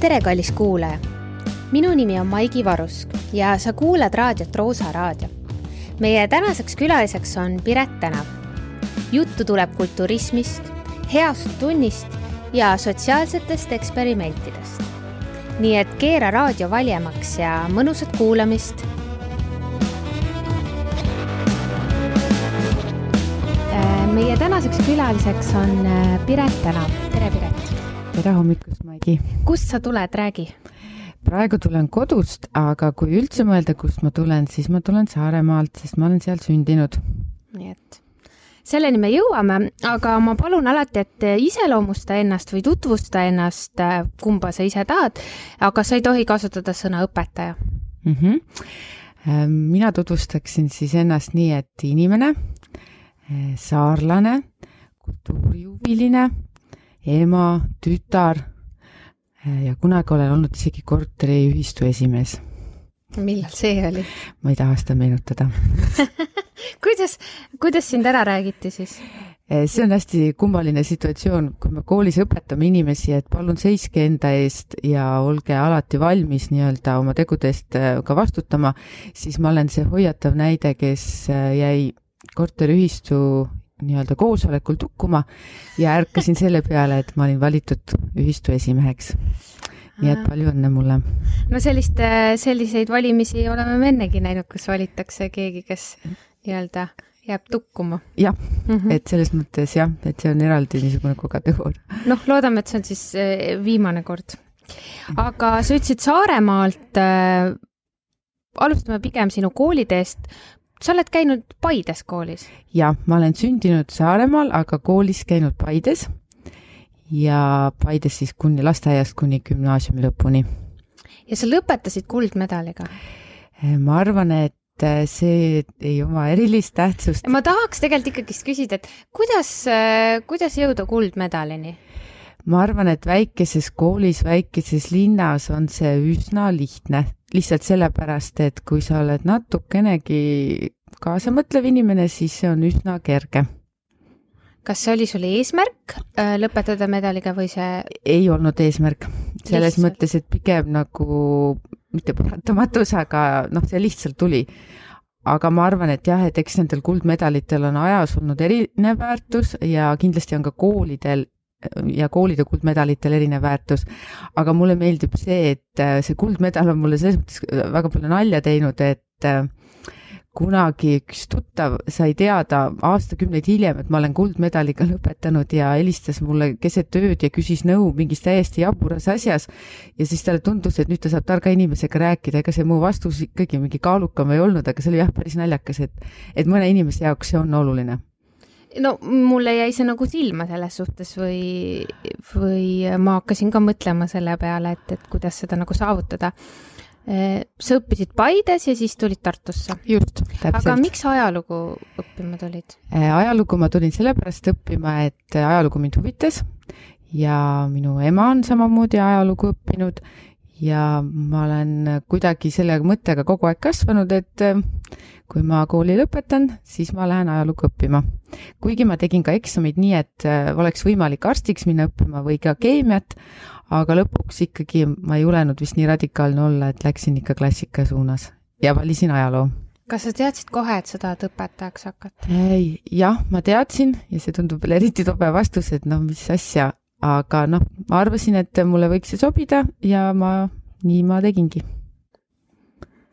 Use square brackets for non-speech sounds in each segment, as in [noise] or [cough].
tere, kallis kuulaja! minu nimi on Maigi Varusk ja sa kuulad raadiot Roosa Raadio. meie tänaseks külaliseks on Piret Tänav. juttu tuleb kulturismist, heast tunnist ja sotsiaalsetest eksperimentidest. nii et keera raadio valjemaks ja mõnusat kuulamist. Äh, meie tänaseks külaliseks on äh, Piret Tänav. Tere, hommikust, Maigi! kust sa tuled, räägi praegu tulen kodust, aga kui üldse mõelda, kust ma tulen, siis ma tulen Saaremaalt, sest ma olen seal sündinud. nii et selleni me jõuame, aga ma palun alati, et iseloomusta ennast või tutvusta ennast, kumba sa ise tahad, aga sa ei tohi kasutada sõna õpetaja mm. -hmm. mina tutvustaksin siis ennast nii, et inimene, saarlane, kultuurihuviline, ema, tütar ja kunagi olen olnud isegi korteriühistu esimees. millal see oli? ma ei taha seda meenutada [laughs] kuidas, kuidas sind ära räägiti siis? Eh, see on hästi kummaline situatsioon, kui me koolis õpetame inimesi, et palun seiske enda eest ja olge alati valmis nii-öelda oma tegude eest eh, ka vastutama, siis ma olen see hoiatav näide, kes jäi korteriühistu nii-öelda koosolekul tukkuma ja ärkasin selle peale, et ma olin valitud ühistu esimeheks. nii et palju õnne mulle. no sellist, selliseid valimisi oleme me ennegi näinud, kus valitakse keegi, kes nii-öelda jääb tukkuma. jah mm, -hmm. et selles mõttes jah, et see on eraldi niisugune kategooria. noh, loodame, et see on siis eh, viimane kord. aga sa ütlesid Saaremaalt äh,, alustame pigem sinu kooliteest. Sa oled käinud Paides koolis? jah, ma olen sündinud Saaremaal, aga koolis käinud Paides ja Paides siis kuni lasteaiast kuni gümnaasiumi lõpuni. ja sa lõpetasid kuldmedaliga? ma arvan, et äh, see ei oma erilist tähtsust. ma tahaks tegelikult ikkagist küsida, et kuidas, äh, kuidas jõuda kuldmedalini? ma arvan, et väikeses koolis, väikeses linnas on see üsna lihtne, lihtsalt sellepärast, et kui sa oled natukenegi kaasamõtlev inimene, siis see on üsna kerge kas see oli sul eesmärk äh, lõpetada medaliga või see? ei olnud eesmärk, selles lihtsalt. mõttes, et pigem nagu mitte paratamatus, aga noh, see lihtsalt tuli. aga ma arvan, et jah, et eks nendel kuldmedalitel on ajas olnud erinev väärtus ja kindlasti on ka koolidel ja koolide kuldmedalitel erinev väärtus. aga mulle meeldib see, et see kuldmedal on mulle selles mõttes väga palju nalja teinud, et kunagi üks tuttav sai teada aastakümneid hiljem, et ma olen kuldmedaliga [laughs] lõpetanud ja helistas mulle keset ööd ja küsis nõu mingis täiesti jaburas asjas. ja siis talle tundus, et nüüd ta saab targa inimesega rääkida, ega see mu vastus ikkagi mingi kaalukam ei olnud, aga see oli jah, päris naljakas, et, et mõne inimese jaoks see on oluline no mulle jäi see nagu silma selles suhtes või, või ma hakkasin ka mõtlema selle peale, et, et kuidas seda nagu saavutada Äh, sa õppisid Paides ja siis tulid Tartusse? just, täpselt. aga miks ajalugu õppima tulid? Äh, ajalugu ma tulin sellepärast õppima, et ajalugu mind huvitas ja minu ema on samamoodi ajalugu õppinud ja ma olen kuidagi selle mõttega kogu aeg kasvanud, et kui ma kooli lõpetan, siis ma lähen ajalugu õppima. kuigi ma tegin ka eksamid nii, et oleks võimalik arstiks minna õppima või ka keemiat, aga lõpuks ikkagi ma ei julenud vist nii radikaalne olla, et läksin ikka klassika suunas ja valisin ajaloo. kas sa teadsid kohe, et sa tahad õpetajaks hakata? jah, ma teadsin ja see tundub veel eriti tobe vastus, et noh, mis asja, aga noh, ma arvasin, et mulle võiks see sobida ja ma, nii ma tegingi.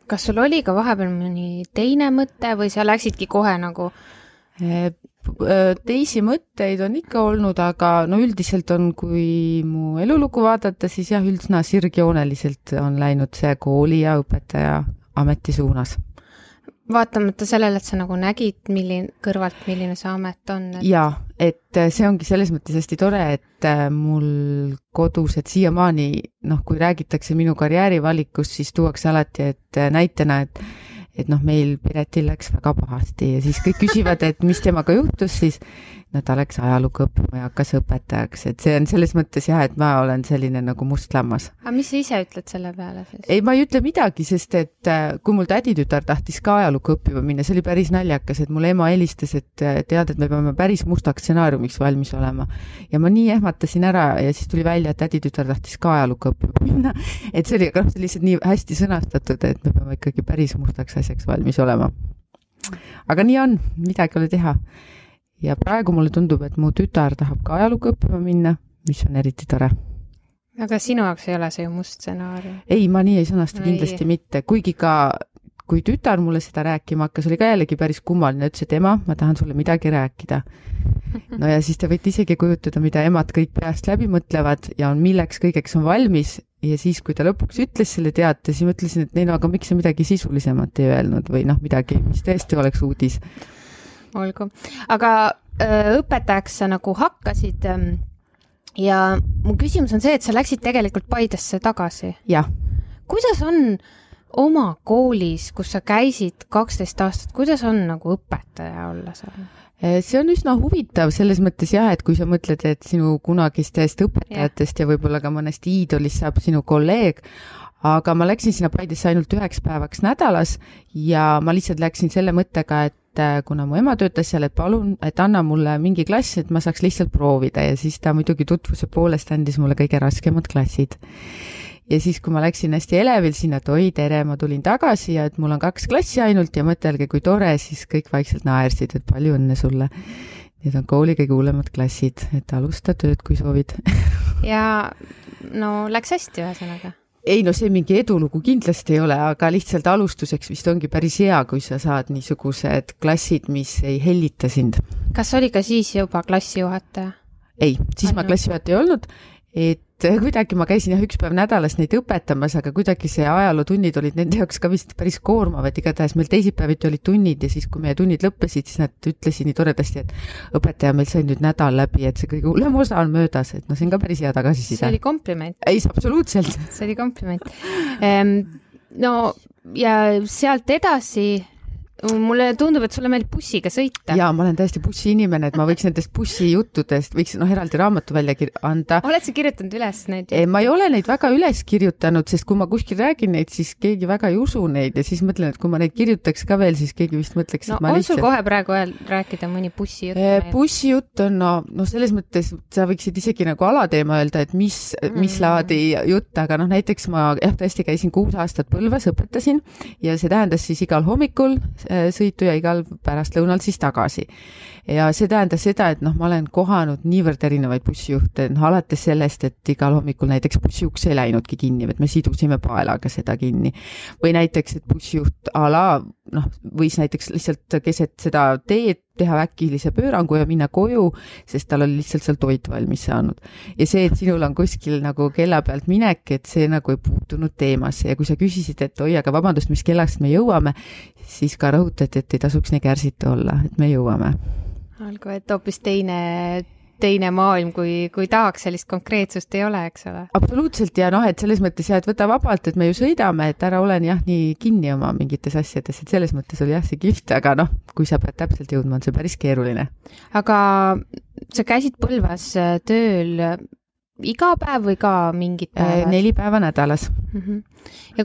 Kas sul oli ka vahepeal mõni teine mõte või sa läksidki kohe nagu Äh, teisi mõtteid on ikka olnud, aga no üldiselt on, kui mu elulugu vaadata, siis jah, üldse sirgjooneliselt on läinud see kooli ja õpetaja ameti suunas. Vaatamata sellele, et sa nagu nägid, milline, kõrvalt, milline see amet on et...? jaa, et see ongi selles mõttes hästi tore, et äh, mul kodus, et siiamaani noh, kui räägitakse minu karjäärivalikust, siis tuuakse alati, et äh, näitena, et et noh, meil Piretil läks väga pahasti ja siis kõik küsivad, et mis temaga juhtus siis. No ta läks ajalugu õppima ja hakkas õpetajaks, et see on selles mõttes jah, et ma olen selline nagu must lammas. aga mis sa ise ütled selle peale siis? ei, ma ei ütle midagi, sest et äh, kui mul täditütar tahtis ka ajalugu õppima minna, see oli päris naljakas, et mulle ema helistas, et äh, tead, et me peame päris mustaks stsenaariumiks valmis olema. ja ma nii ehmatasin ära ja siis tuli välja, et täditütar tahtis ka ajalugu õppima [laughs] minna. et see oli, aga noh, see lihtsalt nii hästi sõnastatud, et me peame ikkagi päris mustaks asjaks valmis olema. aga nii on, midagi ei ole teha ja praegu mulle tundub, et mu tütar tahab ka ajalugu õppima minna, mis on eriti tore. aga sinu jaoks ei ole see ju must stsenaarium? ei, ma nii ei sõnasta no, kindlasti ei. mitte, kuigi ka kui tütar mulle seda rääkima hakkas, oli ka jällegi päris kummaline, ütles, et ema, ma tahan sulle midagi rääkida. [laughs] no ja siis te võite isegi kujutada, mida emad kõik peast läbi mõtlevad ja on, milleks kõigeks on valmis ja siis, kui ta lõpuks ütles selle teate, siis ma ütlesin, et ei no aga miks sa midagi sisulisemat ei öelnud või noh, midagi, mis tõesti oleks uudis olgu, aga öö, õpetajaks sa nagu hakkasid ähm, ja mu küsimus on see, et sa läksid tegelikult Paidesse tagasi. kuidas on oma koolis, kus sa käisid kaksteist aastat, kuidas on nagu õpetaja olla seal? Äh, see on üsna huvitav selles mõttes jah, et kui sa mõtled, et sinu kunagistest õpetajatest ja, ja võib-olla ka mõnest iidolist saab sinu kolleeg, aga ma läksin sinna Paidesse ainult üheks päevaks nädalas ja ma lihtsalt läksin selle mõttega, et et äh, kuna mu ema töötas seal, et palun, et anna mulle mingi klass, et ma saaks lihtsalt proovida ja siis ta muidugi tutvuse poolest andis mulle kõige raskemad klassid. ja siis, kui ma läksin hästi elevil sinna, et oi, tere, ma tulin tagasi ja et mul on kaks klassi ainult ja mõtelge, kui tore, siis kõik vaikselt naersid, et palju õnne sulle. Need on kooli kõige hullemad klassid, et alusta tööd, kui soovid [laughs] ja no läks hästi, ühesõnaga ei no see mingi edulugu kindlasti ei ole, aga lihtsalt alustuseks vist ongi päris hea, kui sa saad niisugused klassid, mis ei hellita sind. kas oli ka siis juba klassijuhataja? ei, siis Ainult. ma klassijuhataja ei olnud, et et kuidagi ma käisin jah, üks päev nädalas neid õpetamas, aga kuidagi see ajalootunnid olid nende jaoks ka vist päris koormavad, igatahes meil teisipäeviti olid tunnid ja siis, kui meie tunnid lõppesid, siis nad ütlesid nii toredasti, et õpetaja, meil sai nüüd nädal läbi, et see kõige hullem osa on möödas, et noh, see on ka päris hea tagasiside. see oli kompliment. ei, absoluutselt. see oli kompliment ehm,. no ja sealt edasi mulle tundub, et sulle meeldib bussiga sõita. jaa, ma olen täiesti bussiinimene, et ma võiks nendest bussijuttudest, võiks noh, eraldi raamatu välja anda. oled sa kirjutanud üles neid? ma ei ole neid väga üles kirjutanud, sest kui ma kuskil räägin neid, siis keegi väga ei usu neid ja siis mõtlen, et kui ma neid kirjutaks ka veel, siis keegi vist mõtleks, no, et ma on lihtsalt. sul kohe praegu rääkida mõni bussijutt e,? bussijutt on no, no selles mõttes sa võiksid isegi nagu alateema öelda, et mis mm., mis laadi jutt, aga noh, näiteks ma jah, tõesti käisin kuus aastat Põlvas, õpetasin ja see tähendas siis igal hommikul sõitu ja igal pärastlõunal siis tagasi. ja see tähendas seda, et noh, ma olen kohanud niivõrd erinevaid bussijuhte, noh alates sellest, et igal hommikul näiteks bussiuks ei läinudki kinni, et me sidusime paelaga seda kinni. või näiteks, et bussijuht a la noh, võis näiteks lihtsalt keset seda teed teha äkilise pöörangu ja minna koju, sest tal oli lihtsalt seal toit valmis saanud. ja see, et sinul on kuskil nagu kella pealt minek, et see nagu ei puutunud teemasse ja kui sa küsisid, et oi, aga vabandust, mis kellast me jõuame, siis ka rõhutati, et ei tasuks nii kärsitu olla, et me jõuame. olgu, et hoopis teine teine maailm, kui, kui tahaks, sellist konkreetsust ei ole, eks ole. absoluutselt ja noh, et selles mõttes jah, et võta vabalt, et me ju sõidame, et ära ole jah, nii kinni oma mingites asjades, et selles mõttes oli jah, see kihvt, aga noh, kui sa pead täpselt jõudma, on see päris keeruline. aga sa käisid Põlvas äh, tööl äh, iga päev või ka mingid äh, päevad? neli päeva nädalas mm. -hmm. ja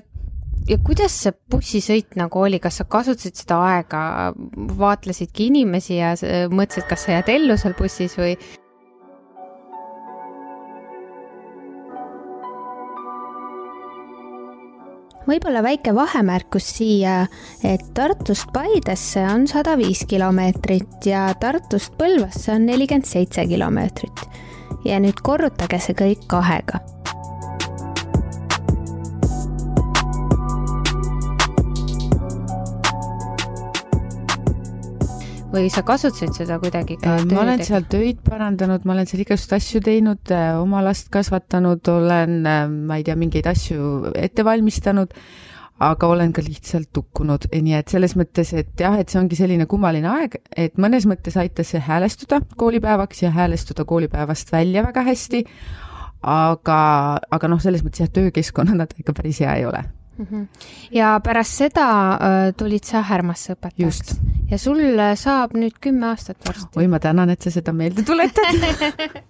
ja kuidas see bussisõit nagu oli, kas sa kasutasid seda aega, vaatlesidki inimesi ja mõtlesid, kas sa jääd ellu seal bussis või, võib-olla väike vahemärkus siia, et Tartust Paidesse on sada viis kilomeetrit ja Tartust Põlvasse on nelikümmend seitse kilomeetrit. ja nüüd korrutage see kõik kahega või sa kasutasid seda kuidagi ka ma olen seal töid parandanud, ma olen seal igasuguseid asju teinud, äh, oma last kasvatanud, olen, äh, ma ei tea, mingeid asju ette valmistanud, aga olen ka lihtsalt tukkunud, nii et selles mõttes, et jah, et see ongi selline kummaline aeg, et mõnes mõttes aitas see häälestuda koolipäevaks ja häälestuda koolipäevast välja väga hästi, aga, aga noh, selles mõttes jah, töökeskkonnana ta ikka päris hea ei ole. Ja pärast seda äh, tulid sa Härmasse õpetajaks. ja sul äh, saab nüüd kümme aastat varsti. oi, ma tänan, et sa seda meelde tuletad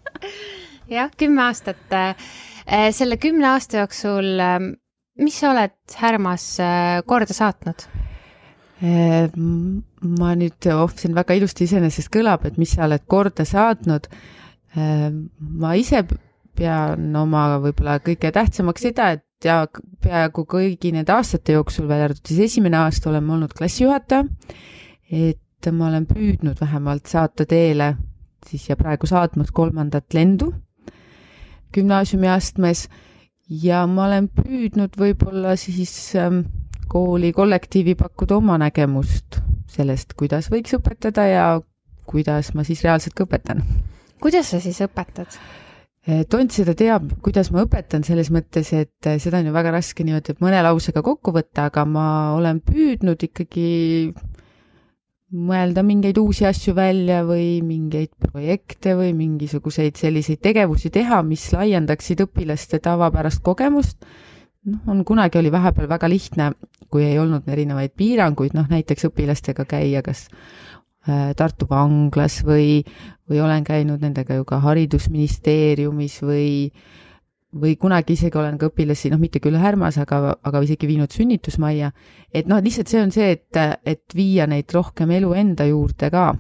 [laughs] jah, kümme aastat äh,. selle kümne aasta jooksul äh, mis sa oled Härmas korda saatnud? Ma nüüd, oh, see on väga ilusti iseenesest kõlab, et mis sa oled korda saatnud. Ma ise pean oma võib-olla kõige tähtsamaks seda, et ja peaaegu kõigi nende aastate jooksul, välja arvatud siis esimene aasta, olen ma olnud klassijuhataja. et ma olen püüdnud vähemalt saata teele siis ja praegu saatmas kolmandat lendu gümnaasiumi astmes ja ma olen püüdnud võib-olla siis ähm, kooli kollektiivi pakkuda oma nägemust sellest, kuidas võiks õpetada ja kuidas ma siis reaalselt ka õpetan. kuidas sa siis õpetad? Äh, tont seda teab, kuidas ma õpetan, selles mõttes, et äh, seda on ju väga raske niimoodi mõne lausega kokku võtta, aga ma olen püüdnud ikkagi mõelda mingeid uusi asju välja või mingeid projekte või mingisuguseid selliseid tegevusi teha, mis laiendaksid õpilaste tavapärast kogemust. noh, on kunagi oli vahepeal väga lihtne, kui ei olnud erinevaid piiranguid, noh näiteks õpilastega käia kas Tartu vanglas või, või olen käinud nendega ju ka haridusministeeriumis või äh, või kunagi isegi olen ka õpilasi, noh, mitte küll Härmas, aga, aga isegi viinud sünnitusmajja. et noh, lihtsalt see on see, et, et viia neid rohkem elu enda juurde ka.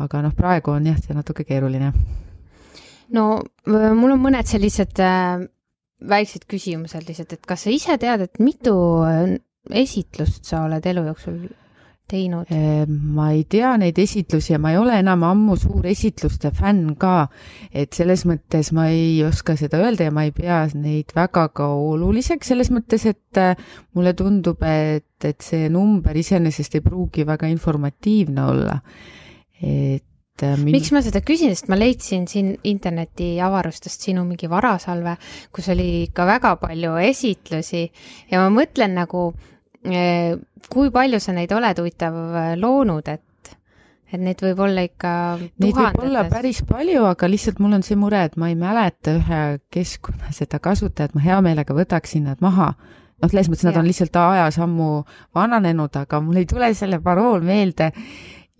aga noh, praegu on jah, see natuke keeruline. no mul on mõned sellised äh, väiksed küsimused lihtsalt, et kas sa ise tead, et mitu äh, esitlust sa oled elu jooksul teinud? Ehm, ma ei tea neid esitlusi ja ma ei ole enam ammu suur esitluste fänn ka. et selles mõttes ma ei oska seda öelda ja ma ei pea neid väga ka oluliseks, selles mõttes, et äh, mulle tundub, et, et see number iseenesest ei pruugi väga informatiivne olla. et äh, min... miks ma seda küsin, sest ma leidsin siin interneti avarustest sinu mingi varasalve, kus oli ikka väga palju esitlusi ja ma mõtlen nagu kui palju sa neid oled huvitav eh, loonud, et, et neid võib olla ikka Neid võib olla päris palju, aga lihtsalt mul on see mure, et ma ei mäleta ühe keskkonna seda kasutajat, ma hea meelega võtaksin nad maha. noh, selles mõttes nad ja. on lihtsalt ajas ammu vananenud, aga mul ei tule selle parool meelde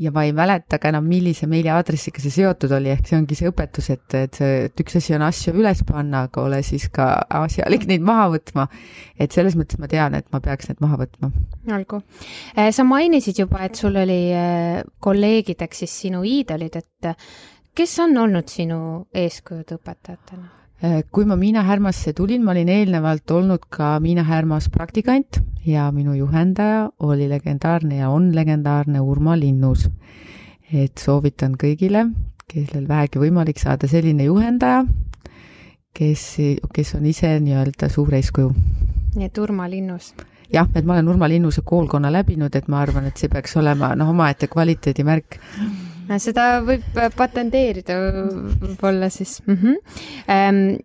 ja ma ei mäleta ka enam, millise meiliaadressiga see seotud oli, ehk see ongi see õpetus, et, et see, et üks asi on asju üles panna, aga ole siis ka asjalik neid maha võtma. et selles mõttes ma tean, et ma peaks need maha võtma. olgu. Eh, sa mainisid juba, et sul oli eh, kolleegideks siis sinu iidolid, et kes on olnud sinu eeskujud õpetajatena? Äh, kui ma Miina Härmasse tulin, ma olin eelnevalt olnud ka Miina Härmas praktikant ja minu juhendaja oli legendaarne ja on legendaarne Urmo Linnus. et soovitan kõigile, kellel vähegi võimalik saada selline juhendaja, kes, kes on ise nii-öelda suur eeskuju. nii et Urmo Linnus? jah, et ma olen Urmo Linnuse koolkonna läbinud, et ma arvan, et see peaks olema noh, omaette kvaliteedimärk seda võib äh, patenteerida võib-olla siis mm. -hmm.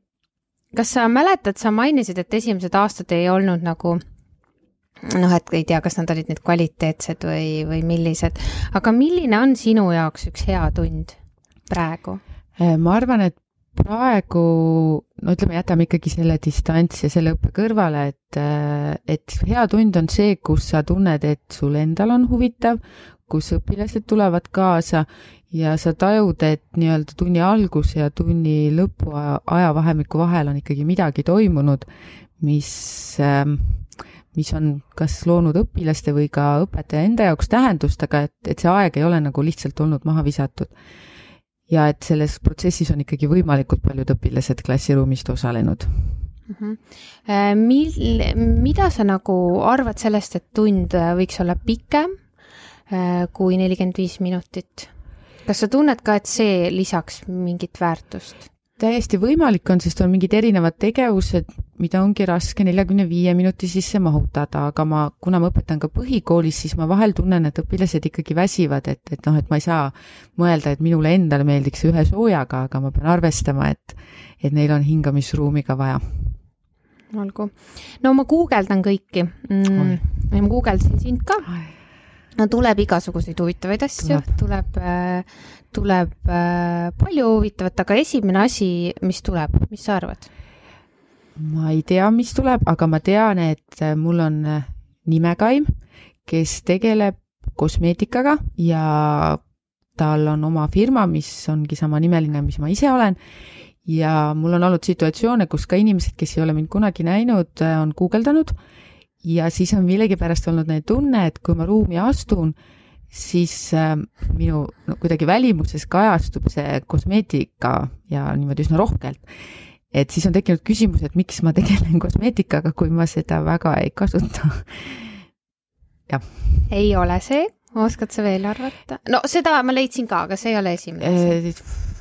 kas sa mäletad, sa mainisid, et esimesed aastad ei olnud nagu noh, et ei tea, kas nad olid nüüd kvaliteetsed või, või millised, aga milline on sinu jaoks üks hea tund praegu? Äh, ma arvan, et praegu, no ütleme, jätame ikkagi selle distants ja selle õppe kõrvale, et, äh, et hea tund on see, kus sa tunned, et sul endal on huvitav, kus õpilased tulevad kaasa ja sa tajud, et nii-öelda tunni alguse ja tunni lõpu ajavahemiku vahel on ikkagi midagi toimunud, mis, ähm, mis on kas loonud õpilaste või ka õpetaja enda jaoks tähendust, aga et, et see aeg ei ole nagu lihtsalt olnud maha visatud. ja et selles protsessis on ikkagi võimalikult paljud õpilased klassiruumist osalenud mm. -hmm. Mil-, mida sa nagu arvad sellest, et tund võiks olla pikem kui nelikümmend viis minutit. kas sa tunned ka, et see lisaks mingit väärtust? täiesti võimalik on, sest on mingid erinevad tegevused, mida ongi raske neljakümne viie minuti sisse mahutada, aga ma, kuna ma õpetan ka põhikoolis, siis ma vahel tunnen, et õpilased ikkagi väsivad, et, et noh, et ma ei saa mõelda, et minule endale meeldiks ühe soojaga, aga ma pean arvestama, et, et neil on hingamisruumi ka vaja olgu. no ma guugeldan kõiki mm,. ma guugeldasin sind ka no tuleb igasuguseid huvitavaid asju, tuleb, äh, tuleb äh, palju huvitavat, aga esimene asi, mis tuleb, mis sa arvad? ma ei tea, mis tuleb, aga ma tean, et mul on nimekaim, kes tegeleb kosmeetikaga ja tal on oma firma, mis ongi samanimeline, mis ma ise olen. ja mul on olnud situatsioone, kus ka inimesed, kes ei ole mind kunagi näinud, on guugeldanud ja siis on millegipärast olnud neil tunne, et kui ma ruumi astun, siis äh, minu no, kuidagi välimuses kajastub see kosmeetika ja niimoodi üsna rohkelt. et siis on tekkinud küsimus, et miks ma tegelen [laughs] kosmeetikaga, kui ma seda väga ei kasuta. [laughs] jah. ei ole see, oskad sa veel arvata? no seda ma leidsin ka, aga see ei ole esimene asi äh,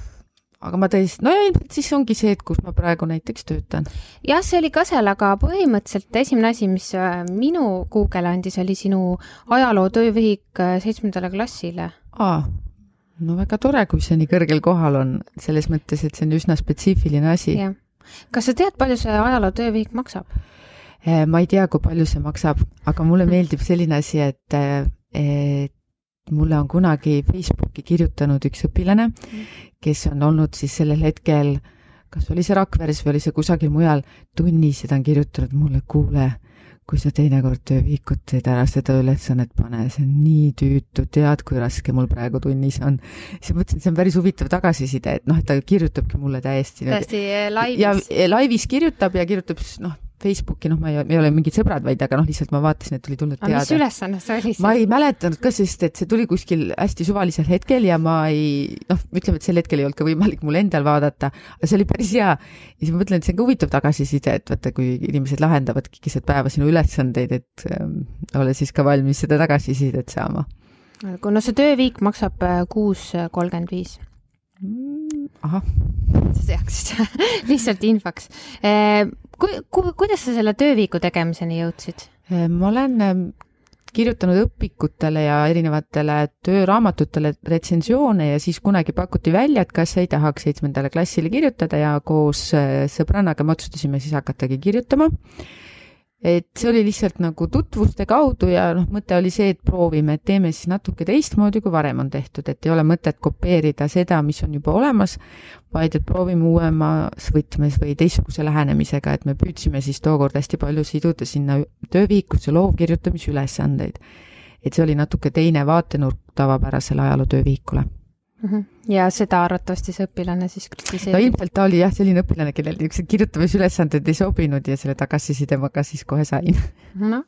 aga ma tõesti, no ja ilmselt siis ongi see, et kus ma praegu näiteks töötan. jah, see oli ka seal, aga põhimõtteliselt esimene asi, mis äh, minu Google andis, oli sinu ajaloo töövihik äh, seitsmendale klassile. aa, no väga tore, kui see nii kõrgel kohal on, selles mõttes, et see on üsna spetsiifiline asi. kas sa tead, palju see ajaloo töövihik maksab? Äh, ma ei tea, kui palju see maksab, aga mulle [laughs] meeldib selline asi, et, et mulle on kunagi Facebooki kirjutanud üks õpilane, kes on olnud siis sellel hetkel, kas oli see Rakveres või oli see kusagil mujal, tunnis ja ta on kirjutanud mulle, kuule, kui sa teinekord töövihikut teed, ära seda ülesannet pane, see on nii tüütu, tead, kui raske mul praegu tunnis on. siis mõtlesin, et see on päris huvitav tagasiside, et noh, et ta kirjutabki mulle täiesti. täiesti laivis. ja laivis kirjutab ja kirjutab siis noh Facebooki, noh, ma ei, me ei ole mingid sõbrad, vaid aga noh, lihtsalt ma vaatasin, et oli tulnud teada. mis ülesanne see oli siis? ma ei mäletanud ka, sest et see tuli kuskil hästi suvalisel hetkel ja ma ei, noh, ütleme, et sel hetkel ei olnud ka võimalik mul endal vaadata, aga see oli päris hea. ja siis ma mõtlen, et see on ka huvitav tagasiside, et vaata, kui inimesed lahendavadki keset päeva sinu ülesandeid, et ähm, ole siis ka valmis seda tagasisidet saama. no see tööviik maksab äh, kuus kolmkümmend viis ahah. sa teaksid [laughs] lihtsalt infoks eh, ku, ku, kuidas sa selle töövihiku tegemiseni jõudsid? Äh, ma olen ähm, kirjutanud õpikutele ja erinevatele tööraamatutele retsensioone ja siis kunagi pakuti välja, et kas ei tahaks seitsmendale klassile kirjutada ja koos äh, sõbrannaga me otsustasime siis hakatagi kirjutama et see oli lihtsalt nagu tutvuste kaudu ja noh, mõte oli see, et proovime, et teeme siis natuke teistmoodi, kui varem on tehtud, et ei ole mõtet kopeerida seda, mis on juba olemas, vaid et proovime uuemas võtmes või teistsuguse lähenemisega, et me püüdsime siis tookord hästi palju siduda sinna töövihikusse loovkirjutamise ülesandeid. et see oli natuke teine vaatenurk tavapärasele ajaloo töövihikule Mhm. Ja seda arvatavasti see õpilane siis kritiseerib? no ilmselt ta oli jah, selline õpilane, kellel niisugused kirjutamisülesanded ei sobinud ja selle tagasiside ma ka siis kohe sain. noh,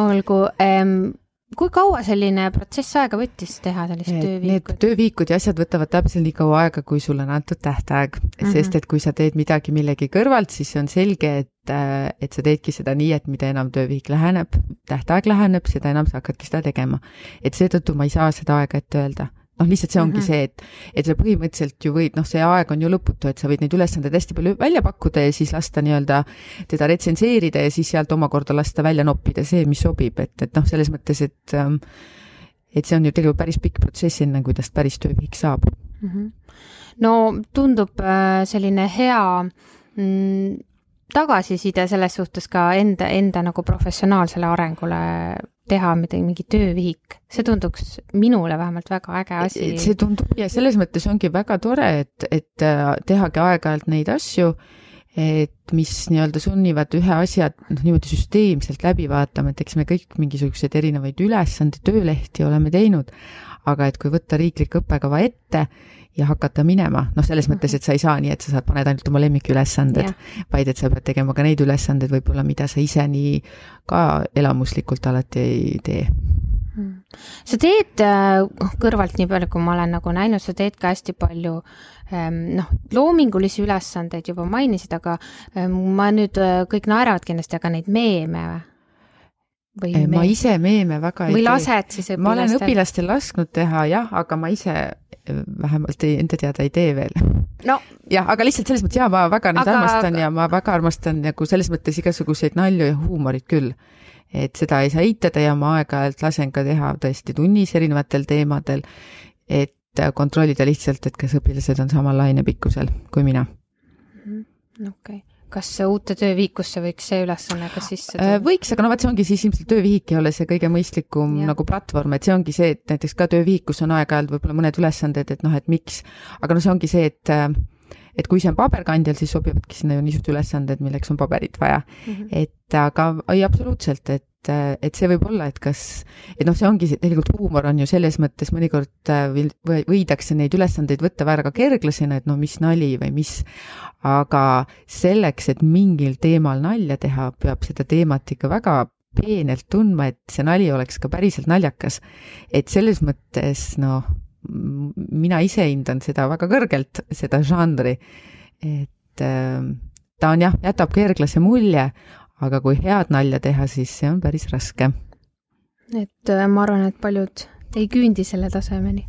olgu ähm, kui kaua selline protsess aega võttis teha sellist tööviikut? Need tööviikud ja asjad võtavad täpselt nii kaua aega, kui sulle on antud tähtaeg mm, -hmm. sest et kui sa teed midagi millegi kõrvalt, siis on selge, et, äh, et sa teedki seda nii, et mida enam töövihik läheneb, tähtaeg läheneb, seda enam sa hakkadki seda tegema. et seetõttu ma ei saa seda aega ette öelda noh, lihtsalt see ongi mm -hmm. see, et, et sa põhimõtteliselt ju võid, noh, see aeg on ju lõputu, et sa võid neid ülesandeid hästi palju välja pakkuda ja siis lasta nii-öelda teda retsenseerida ja siis sealt omakorda lasta välja noppida see, mis sobib, et, et noh, selles mõttes, et ähm, et see on ju tegelikult päris pikk protsess, enne kui tast päris töövihik saab mm. -hmm. no tundub äh, selline hea mm, tagasiside selles suhtes ka enda, enda nagu professionaalsele arengule teha midagi, mingi töövihik, see tunduks minule vähemalt väga äge asi. see tundub ja selles mõttes ongi väga tore, et, et äh, tehagi aeg-ajalt neid asju, et mis nii-öelda sunnivad ühe asja noh, niimoodi süsteemselt läbi vaatama, et eks me kõik mingisuguseid erinevaid ülesandeid, töölehti oleme teinud, aga et kui võtta riiklik õppekava ette ja hakata minema, noh, selles mõttes, mhm. et sa ei saa nii, et sa saad, paned ainult oma lemmikülesanded yeah., vaid et sa pead tegema ka neid ülesandeid võib-olla, mida sa ise nii ka elamuslikult alati ei tee hmm. sa teed äh, kõrvalt, nii palju kui ma olen nagu näinud, sa teed ka hästi palju ähm, noh, loomingulisi ülesandeid juba mainisid, aga ähm, ma nüüd, äh, kõik naeravad kindlasti, aga neid meeme või ma ise meeme väga ei tee. või lased siis õpilastel? ma olen õpilastel lasknud teha jah, aga ma ise vähemalt ei, enda teada ei tee veel no.. jah, aga lihtsalt selles mõttes jaa, ma väga neid aga, armastan aga... ja ma väga armastan nagu selles mõttes igasuguseid nalju ja huumorit küll. et seda ei saa eitada ja ma aeg-ajalt lasen ka teha tõesti tunnis erinevatel teemadel, et kontrollida lihtsalt, et kas õpilased on samal lainepikkusel kui mina. Mhm, okei okay kas uute tööviikusse võiks see ülesanne ka sisse? Äh, võiks, aga no vot, see ongi siis ilmselt töövihik ei ole see kõige mõistlikum ja. nagu platvorm, et see ongi see, et näiteks ka töövihikus on aeg-ajalt võib-olla mõned ülesanded, et noh, et miks, aga no see ongi see, et et kui see on paberkandjal, siis sobivadki sinna ju niisugused ülesanded, milleks on paberit vaja mm. -hmm. et aga ei, absoluutselt, et et see võib olla, et kas, et noh, see ongi tegelikult huumor on ju selles mõttes mõnikord äh, võidakse neid ülesandeid võtta väga kerglasena, et no mis nali või mis, aga selleks, et mingil teemal nalja teha, peab seda teemat ikka väga peenelt tundma, et see nali oleks ka päriselt naljakas. et selles mõttes noh, mina ise hindan seda väga kõrgelt, seda žanri, et äh, ta on jah, jätab kerglase mulje, aga kui head nalja teha, siis see on päris raske. et äh, ma arvan, et paljud ei küündi selle tasemeni.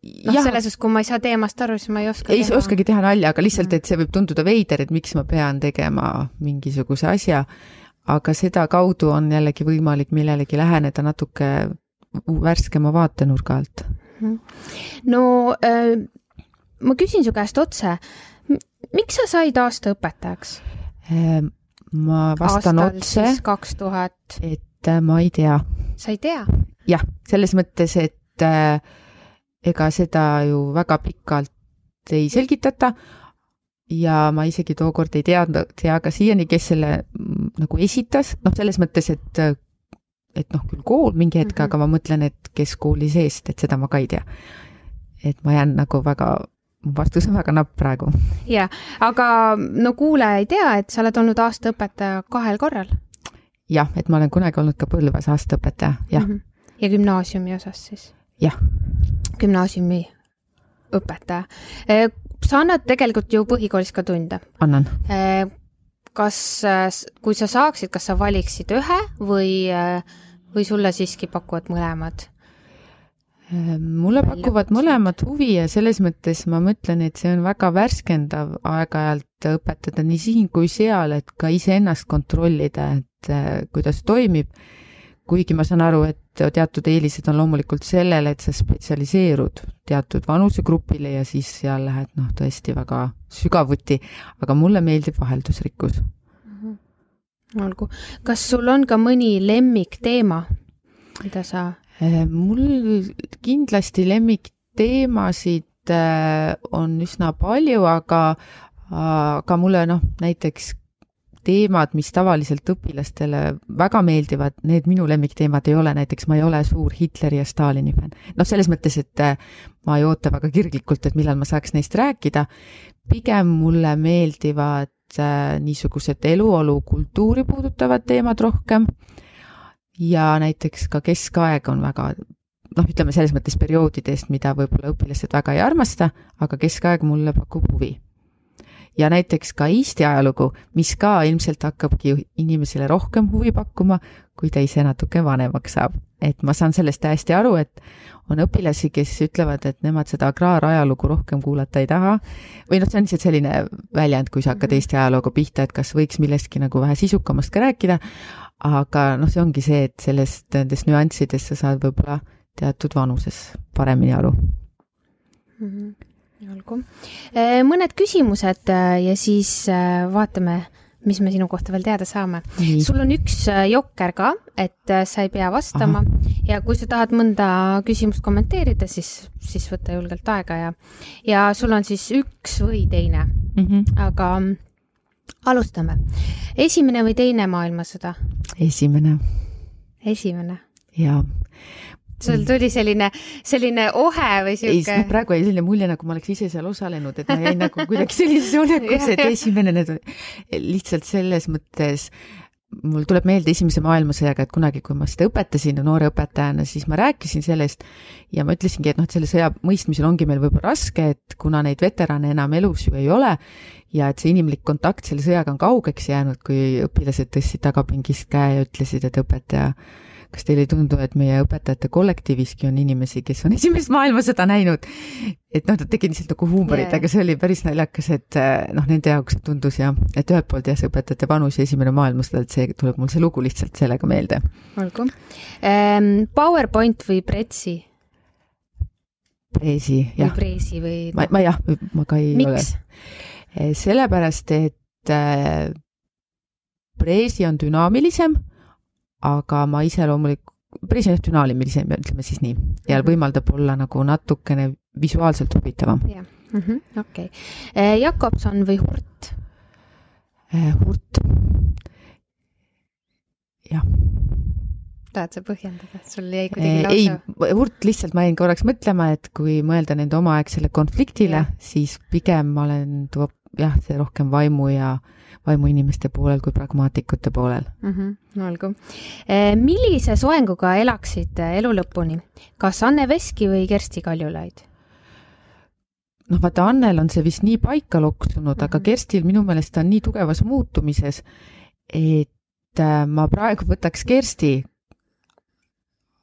Noh, selles suhtes, kui ma ei saa teemast aru, siis ma ei oska ei teha. oskagi teha nalja, aga lihtsalt, et see võib tunduda veider, et miks ma pean tegema mingisuguse asja, aga sedakaudu on jällegi võimalik millelegi läheneda natuke värskema vaatenurga alt. Mhm. no äh, ma küsin su käest otse, miks sa said aasta õpetajaks äh,? ma vastan Aastal otse. kaks tuhat. et äh, ma ei tea. sa ei tea? jah, selles mõttes, et äh, ega seda ju väga pikalt ei selgitata ja ma isegi tookord ei teadnud, tea ka siiani, kes selle mm, nagu esitas, noh, selles mõttes, et et noh, küll kool mingi hetk mm, -hmm. aga ma mõtlen, et kes kooli seest, et seda ma ka ei tea. et ma jään nagu väga, mu vastus on väga napp praegu. ja, aga no kuulaja ei tea, et sa oled olnud aastaõpetaja kahel korral. jah, et ma olen kunagi olnud ka Põlvas aastaõpetaja, jah mm. -hmm. ja gümnaasiumi osas siis? jah. gümnaasiumi õpetaja sa annad tegelikult ju põhikoolis ka tunde. annan. Äh, kas, äh, kui sa saaksid, kas sa valiksid ühe või, äh, või sulle siiski pakuvad mõlemad? mulle pakuvad mõlemad huvi ja selles mõttes ma mõtlen, et see on väga värskendav aeg-ajalt õpetada nii siin kui seal, et ka iseennast kontrollida, et kuidas toimib kuigi ma saan aru, et teatud eelised on loomulikult sellele, et sa spetsialiseerud teatud vanusegrupile ja siis seal lähed noh, tõesti väga sügavuti, aga mulle meeldib vaheldusrikkus mm. -hmm. olgu, kas sul on ka mõni lemmikteema, mida sa? Äh, mul kindlasti lemmikteemasid äh, on üsna palju, aga, aga mulle noh, näiteks teemad, mis tavaliselt õpilastele väga meeldivad, need minu lemmikteemad ei ole, näiteks ma ei ole suur Hitleri ja Stalini fänn. noh, selles mõttes, et äh, ma ei oota väga kirglikult, et millal ma saaks neist rääkida, pigem mulle meeldivad äh, niisugused eluolu kultuuri puudutavad teemad rohkem ja näiteks ka keskaeg on väga noh, ütleme selles mõttes perioodidest, mida võib-olla õpilased väga ei armasta, aga keskaeg mulle pakub huvi ja näiteks ka Eesti ajalugu, mis ka ilmselt hakkabki inimesele rohkem huvi pakkuma, kui ta ise natuke vanemaks saab. Et ma saan sellest täiesti aru, et on õpilasi, kes ütlevad, et nemad seda agraarajalugu rohkem kuulata ei taha, või noh, see on lihtsalt selline väljend, kui sa hakkad mhm. Eesti ajalooga pihta, et kas võiks millestki nagu vähe sisukamast ka rääkida, aga noh, see ongi see, et sellest, nendest nüanssidest sa saad võib-olla teatud vanuses paremini aru mm. -hmm olgu. Äh, mõned küsimused äh, ja siis äh, vaatame, mis me sinu kohta veel teada saame. sul on üks jokker ka, et sa ei pea vastama Aha. ja kui sa tahad mõnda küsimust kommenteerida, siis, siis võta julgelt aega ja, ja sul on siis üks või teine mm. -hmm. aga alustame. esimene või teine maailmasõda? esimene. esimene? jaa sul tuli selline, selline ohe või sihuke? ei, praegu jäi selline mulje, nagu ma oleks ise seal osalenud, et ma jäin nagu kuidagi sellisesse olekusse, et [laughs] esimene need lihtsalt selles mõttes mul tuleb meelde Esimese maailmasõjaga, et kunagi, kui ma seda õpetasin noore õpetajana, siis ma rääkisin sellest ja ma ütlesingi, et noh, et selle sõja mõistmisel ongi meil võib-olla raske, et kuna neid veterane enam elus ju ei ole ja et see inimlik kontakt selle sõjaga on kaugeks jäänud, kui õpilased tõstsid tagapingist käe ja ütlesid, et õpetaja kas teile ei tundu, et meie õpetajate kollektiiviski on inimesi, kes on esimest maailmasõda näinud? et noh, ta tegi lihtsalt nagu huumorit yeah., aga see oli päris naljakas, et eh, noh, nende jaoks tundus jah, et ühelt poolt jah, see õpetajate vanus ja esimene maailmasõda, et see tuleb mul see lugu lihtsalt sellega meelde. olgu ähm,. PowerPoint või Pretsi? Preesi, jah. või Preesi või ma, ma jah, ma ka ei Miks? ole. sellepärast, et äh, Preesi on dünaamilisem aga ma ise loomulikult, president dünaamilisem, ütleme siis nii, ja mhm. võimaldab olla nagu natukene visuaalselt huvitavam yeah.. mm -hmm,. okei okay., Jakobson või Hurt? Hurt. jah tahad sa põhjendada, sul jäi kuidagi lause? ei, Hurt, lihtsalt ma jäin korraks mõtlema, et kui mõelda nende omaaegsele konfliktile, siis pigem ma olen, jah, see rohkem vaimu ja vaimuinimeste poolel kui pragmaatikute poolel mm. -hmm, olgu. Eh, millise soenguga elaksid elu lõpuni, kas Anne Veski või Kersti Kaljulaid? noh, vaata Annel on see vist nii paika loksunud mm, -hmm. aga mhm. Kerstil minu meelest on nii tugevas muutumises, et äh, ma praegu võtaks Kersti,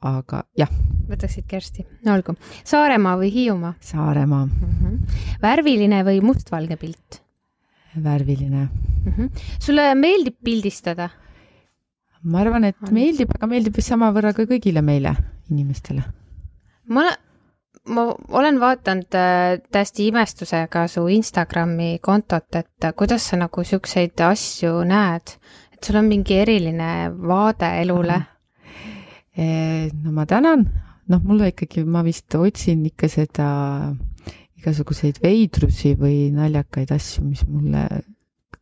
aga jah. võtaksid Kersti, no olgu. Saaremaa või Hiiumaa? Saaremaa mm. -hmm. värviline või mustvalge pilt? Värviline mm. -hmm. sulle meeldib pildistada? ma arvan, et On. meeldib, aga meeldib vist samavõrra ka kõigile meile, inimestele. ma olen, ma olen vaadanud äh, täiesti imestusega su Instagrami kontot, et äh, kuidas sa nagu siukseid asju näed, et sul on mingi eriline vaade elule mm. -hmm no ma tänan, noh, mulle ikkagi, ma vist otsin ikka seda igasuguseid veidrusi või naljakaid asju, mis mulle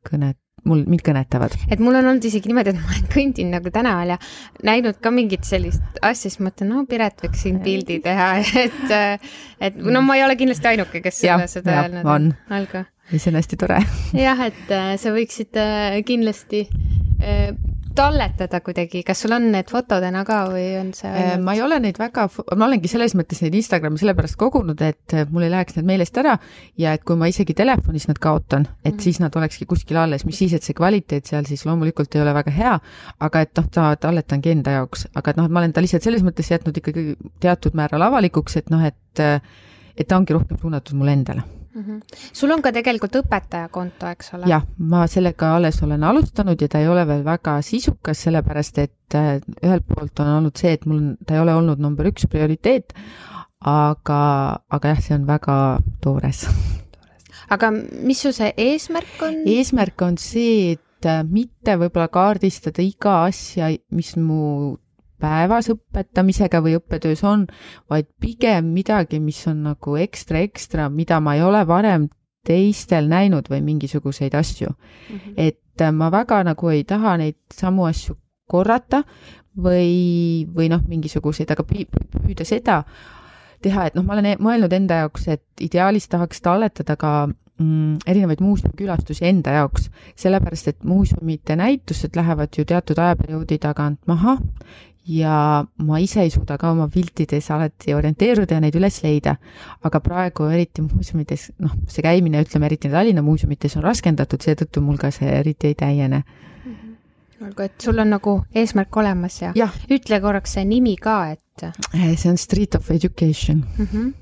kõnet, mul, mind kõnetavad. et mul on olnud isegi niimoodi, et ma olen kõndinud nagu tänaval ja näinud ka mingit sellist asja, siis mõtlen, no Piret võiks siin pildi teha, [laughs] et, et no ma ei ole kindlasti ainuke, kes ja, seda, seda öelnud on. olgu. ja see on hästi tore. jah, et äh, sa võiksid äh, kindlasti äh, talletada kuidagi, kas sul on need fotodena ka või on see äh, ainult...? ma ei ole neid väga, ma olengi selles mõttes neid Instagrami sellepärast kogunud, et äh, mul ei läheks need meelest ära ja et kui ma isegi telefonis nad kaotan, et mm -hmm. siis nad olekski kuskil alles, mis siis, et see kvaliteet seal siis loomulikult ei ole väga hea, aga et noh, ta talletangi enda jaoks, aga et noh, et ma olen ta lihtsalt selles mõttes jätnud ikkagi teatud määral avalikuks, et noh, et äh, et ta ongi rohkem suunatud mulle endale mm. -hmm. sul on ka tegelikult õpetajakonto, eks ole? jah, ma sellega alles olen alustanud ja ta ei ole veel väga sisukas, sellepärast et äh, ühelt poolt on olnud see, et mul, ta ei ole olnud number üks prioriteet, aga, aga jah, see on väga toores. aga mis su see eesmärk on? eesmärk on see, et äh, mitte võib-olla kaardistada iga asja, mis mu päevas õpetamisega või õppetöös on, vaid pigem midagi, mis on nagu ekstra, ekstra, mida ma ei ole varem teistel näinud või mingisuguseid asju mm. -hmm. et äh, ma väga nagu ei taha neid samu asju korrata või, või noh, mingisuguseid, aga püüda seda teha, et noh, ma olen e-, mõelnud enda jaoks, et ideaalis tahaks talletada ka mm, erinevaid muuseumikülastusi enda jaoks, sellepärast et muuseumite näitused lähevad ju teatud ajaperioodi tagant maha ja ma ise ei suuda ka oma piltides alati orienteeruda ja neid üles leida. aga praegu eriti muuseumides, noh, see käimine, ütleme eriti Tallinna muuseumites on raskendatud, seetõttu mul ka see eriti ei täiene. -hmm olgu, et sul on nagu eesmärk olemas ja, ja. ütle korraks see nimi ka, et. Eh, see on Street of Education mm. -hmm.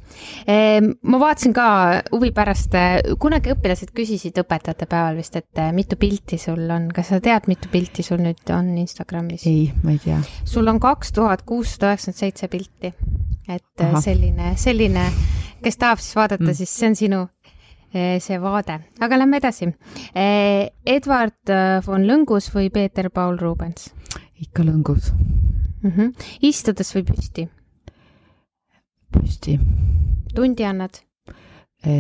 Ma vaatasin ka huvi pärast, eh, kunagi õpilased küsisid õpetajate päeval vist, et eh, mitu pilti sul on, kas sa tead, mitu pilti sul nüüd on Instagramis? ei, ma ei tea. sul on kaks tuhat kuussada üheksakümmend seitse pilti, et Aha. selline, selline, kes tahab siis vaadata mm., siis see on sinu Eh, see vaade, aga lähme edasi. Eh, Edward eh, von Lõngus või Peeter-Paul Rubens? ikka Lõngus mm. -hmm. istudes või püsti? Püsti. tundi annad?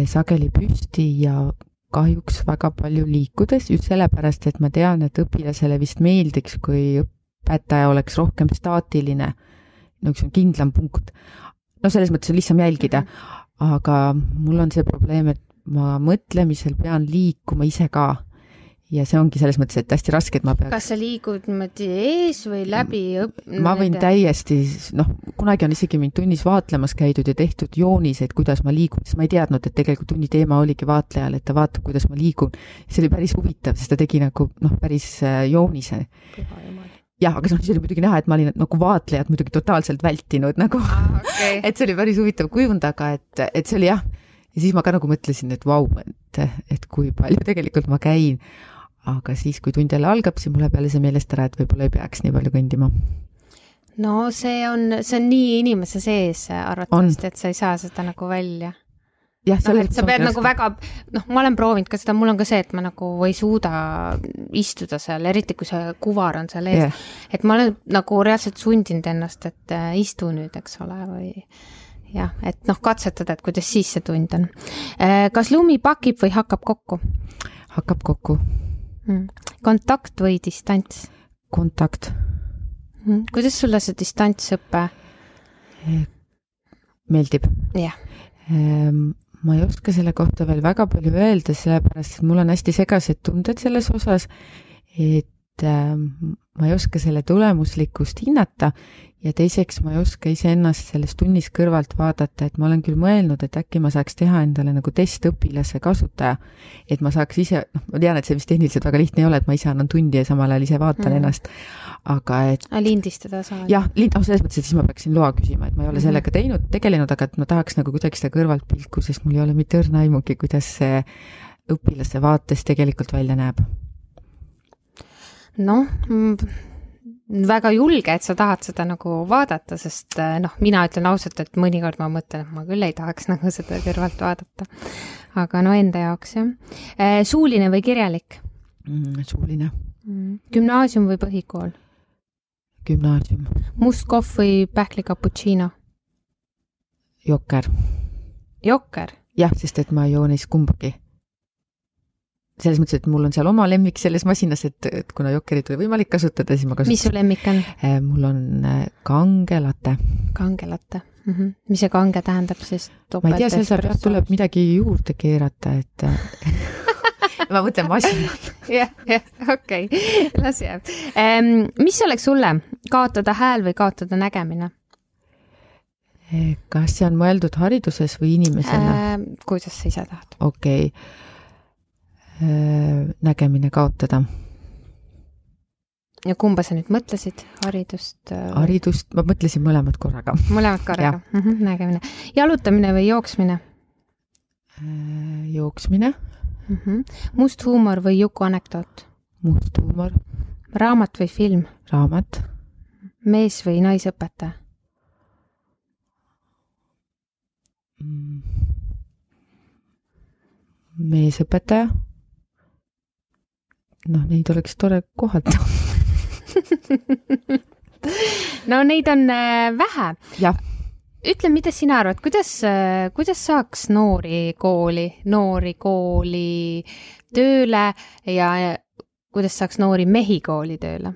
sageli püsti ja kahjuks väga palju liikudes, just sellepärast, et ma tean, et õpilasele vist meeldiks, kui õpetaja oleks rohkem staatiline, niisugune kindlam punkt. no selles mõttes on lihtsam jälgida, mhm. aga mul on see probleem, et ma mõtlemisel pean liikuma ise ka. Ja see ongi selles mõttes, et hästi raske, et ma peaks. kas sa liigud niimoodi ees või läbi õp-? ma võin täiesti, noh, kunagi on isegi mind tunnis vaatlemas käidud ja tehtud jooniseid, kuidas ma liigun, sest ma ei teadnud, et tegelikult tunni teema oligi vaatlejal, et ta vaatab, kuidas ma liigun. see oli päris huvitav, sest ta tegi nagu noh, päris äh, joonise jah, aga siis oli muidugi näha, et ma olin nagu vaatlejat muidugi totaalselt vältinud nagu ah,, okay. [laughs] et see oli päris huvitav kujund, aga et, et see oli jah ja siis ma ka nagu mõtlesin, et vau, et, et kui palju tegelikult ma käin. Aga siis, kui tund jälle algab, siis mul läheb jälle see meelest ära, et võib-olla ei peaks nii palju kõndima. no see on, see on nii inimese sees arvatavasti, et sa ei saa seda nagu välja jah, noh, et sa pead nagu väga, noh, ma olen proovinud ka seda, mul on ka see, et ma nagu ei suuda istuda seal, eriti kui see kuvar on seal ees yeah.. et ma olen nagu reaalselt sundinud ennast, et äh, istu nüüd, eks ole, või jah, et noh, katsetada, et kuidas siis see tund on. kas lumi pakib või hakkab kokku? hakkab kokku. Kontakt või distants? kontakt mm.. kuidas sulle see distantsõpe? meeldib. jah ehm, ma ei oska selle kohta veel väga palju öelda, sellepärast et mul on hästi segased tunded selles osas, et äh, ma ei oska selle tulemuslikkust hinnata ja teiseks ma ei oska iseennast selles tunnis kõrvalt vaadata, et ma olen küll mõelnud, et äkki ma saaks teha endale nagu testõpilase kasutaja. et ma saaks ise, noh, ma tean, et see vist tehniliselt väga lihtne ei ole, et ma ise annan tundi ja samal ajal ise vaatan mm. ennast, aga et. lindistada saad? jah, lind-, noh, selles mõttes, et siis ma peaksin loa küsima, et ma ei ole mm -hmm. sellega teinud, tegelenud, aga et ma tahaks nagu kuidagi seda kõrvaltpilku, sest mul ei ole mitte õrna aimugi, kuidas see õpilase vaates tegelikult välja näeb. noh väga julge, et sa tahad seda nagu vaadata, sest eh, noh, mina ütlen ausalt, et mõnikord ma mõtlen, et ma küll ei tahaks [laughs] nagu seda kõrvalt vaadata. aga no enda jaoks jah. Eh, suuline või kirjalik mm,? suuline mm.. gümnaasium või põhikool? gümnaasium. must kohv või pähkli cappuccino? jokker. jokker? jah, sest et ma ei joo neist kumbagi selles mõttes, et mul on seal oma lemmik selles masinas, et, et kuna jokkerit oli võimalik kasutada, siis ma kasutan. mis su lemmik on? Äh, mul on äh, kange latte. kange latte mm. -hmm. mis see kange tähendab siis? ma ei tea, seal saab tuleb midagi juurde keerata, et äh, [laughs] ma mõtlen masinat. [laughs] jah, jah, okei las jääb ehm,. mis oleks sulle, kaotada hääl või kaotada nägemine? kas see on mõeldud hariduses või inimesena äh,? kuidas sa ise tahad? okei okay nägemine kaotada. ja kumba sa nüüd mõtlesid, haridust? Äh, haridust, ma mõtlesin mõlemad korraga. mõlemad korraga, mm -hmm, nägemine. jalutamine või jooksmine? Äh, jooksmine mm. -hmm. must huumor või Juku anekdoot? must huumor. raamat või film? raamat. mees või naisõpetaja mm.? meesõpetaja noh, neid oleks tore kohata no neid on äh, vähe. ütle, mida sina arvad, kuidas, äh, kuidas saaks noori kooli, noori kooli tööle ja kuidas saaks noori mehi kooli tööle?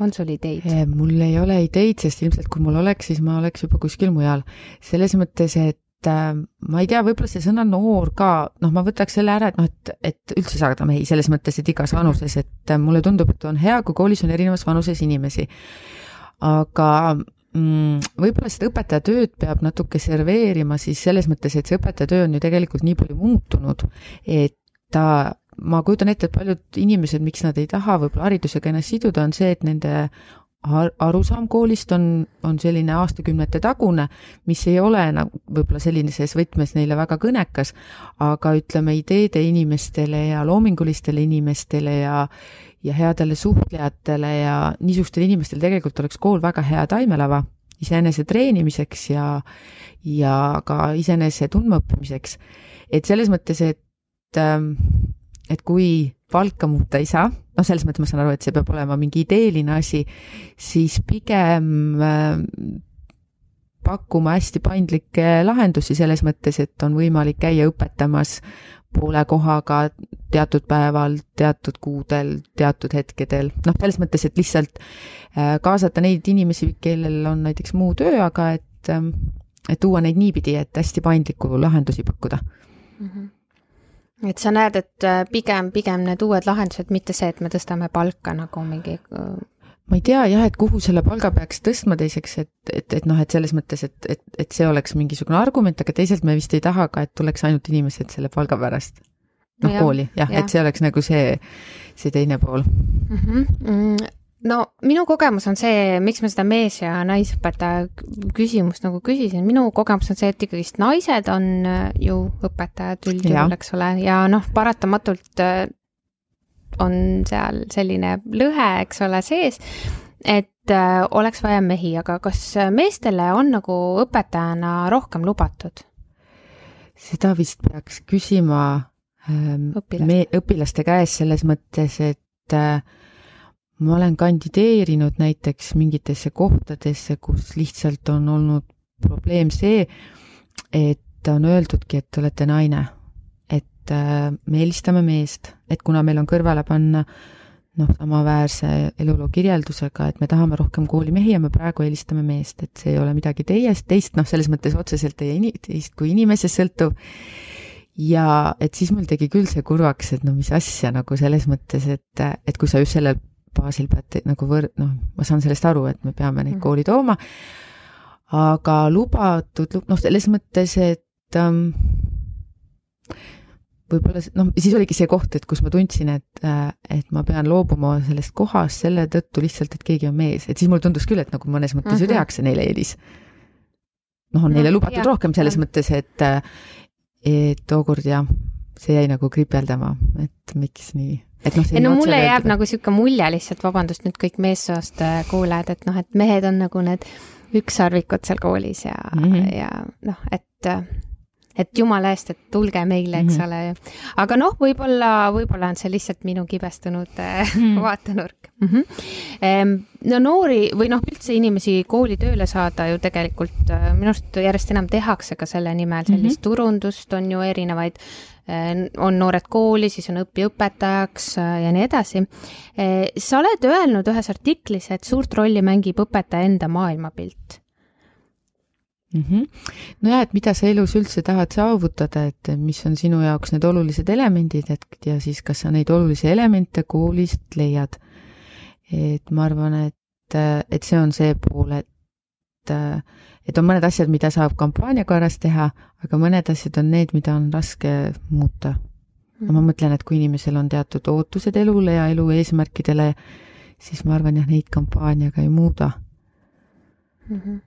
on sul ideid? Eh, mul ei ole ideid, sest ilmselt kui mul oleks, siis ma oleks juba kuskil mujal. selles mõttes, et äh, ma ei tea, võib-olla see sõna noor ka, noh, ma võtaks selle ära, et noh, et, et üldse saada mehi selles mõttes, et igas vanuses, et äh, mulle tundub, et on hea, kui koolis on erinevas vanuses inimesi. aga mm, võib-olla seda õpetaja tööd peab natuke serveerima siis selles mõttes, et see õpetaja töö on ju tegelikult nii palju muutunud, et ta ma kujutan ette, et paljud inimesed, miks nad ei taha võib-olla haridusega ennast siduda, on see, et nende arusaam koolist on, on selline aastakümnete tagune, mis ei ole nagu võib-olla sellises võtmes neile väga kõnekas, aga ütleme, ideede inimestele ja loomingulistele inimestele ja ja headele suhtlejatele ja niisugustele inimestele tegelikult oleks kool väga hea taimelava iseenese treenimiseks ja, ja ka iseenese tundmaõppimiseks. et selles mõttes, et, ähm, et kui palka muuta ei saa, noh, selles mõttes ma saan aru, et see peab olema mingi ideeline asi, siis pigem äh, pakkuma hästi paindlikke lahendusi selles mõttes, et on võimalik käia õpetamas poole kohaga teatud päeval, teatud kuudel, teatud hetkedel, noh, selles mõttes, et lihtsalt äh, kaasata neid inimesi, kellel on näiteks muu töö, aga et, ähm, et tuua neid niipidi, et hästi paindlikku lahendusi pakkuda. Mm. -hmm et sa näed, et äh, pigem, pigem need uued lahendused, mitte see, et me tõstame palka nagu mingi äh, ma ei tea jah, et kuhu selle palga peaks tõstma teiseks, et, et, et noh, et selles mõttes, et, et, et see oleks mingisugune argument, aga teisalt me vist ei taha ka, et tuleks ainult inimesed selle palga pärast. noh, kooli jah ja., et see oleks nagu see, see teine pool mm. -hmm no minu kogemus on see, miks ma seda mees- ja naisõpetaja küsimust nagu küsisin, minu kogemus on see, et ikkagist naised on äh, ju õpetajad üldjuhul, eks ole, ja noh, paratamatult äh, on seal selline lõhe, eks ole, sees, et äh, oleks vaja mehi, aga kas meestele on nagu õpetajana rohkem lubatud? seda vist peaks küsima ähm, Õpilast. õpilaste käest selles mõttes, et äh, ma olen kandideerinud näiteks mingitesse kohtadesse, kus lihtsalt on olnud probleem see, et on öeldudki, et te olete naine. et äh, me eelistame meest, et kuna meil on kõrvale panna noh, samaväärse eluloo kirjeldusega, et me tahame rohkem kooli mehi ja me praegu eelistame meest, et see ei ole midagi teiest, teist noh, selles mõttes otseselt teie ini-, teist kui inimesest sõltuv ja et siis mul tegi küll see kurvaks, et no mis asja nagu selles mõttes, et, et kui sa just sellel baasil pead nagu võr-, noh, ma saan sellest aru, et me peame neid mm. kooli tooma, aga lubatud, noh, selles mõttes, et ähm, võib-olla noh, siis oligi see koht, et kus ma tundsin, et, et ma pean loobuma sellest kohast selle tõttu lihtsalt, et keegi on mees, et siis mulle tundus küll, et nagu mõnes mõttes mm -hmm. ju mhm. tehakse neile eelis. noh, on neile no, lubatud jah, rohkem selles jah. mõttes, et, et tookord jah, see jäi nagu kripeldama, et miks nii et noh, ei no mulle jääb nagu niisugune mulje lihtsalt, vabandust nüüd kõik meessoost äh, kuulajad, et noh, et mehed on nagu need ükssarvikud seal koolis ja mm, -hmm. ja noh, et äh, et jumala eest, et tulge meile, eks mm -hmm. ole. aga noh, võib-olla, võib-olla on see lihtsalt minu kibestunud mm -hmm. vaatenurk mm. -hmm. no noori või noh, üldse inimesi kooli tööle saada ju tegelikult minu arust järjest enam tehakse ka selle nimel sellist mm -hmm. turundust, on ju erinevaid on noored kooli, siis on õppiõpetajaks äh, ja nii edasi. sa oled öelnud ühes artiklis, et suurt rolli mängib õpetaja enda maailmapilt mm. -hmm. nojah, et mida sa elus üldse tahad saavutada, et mis on sinu jaoks need olulised elemendid, et ja siis kas sa neid olulisi elemente koolist leiad. et ma arvan, et, et see on see pool, et, et on mõned asjad, mida saab kampaania korras teha, aga mõned asjad on need, mida on raske muuta. ja ma mõtlen, et kui inimesel on teatud ootused elule ja elu eesmärkidele, siis ma arvan, jah, neid kampaaniaga ei muuda mm. -hmm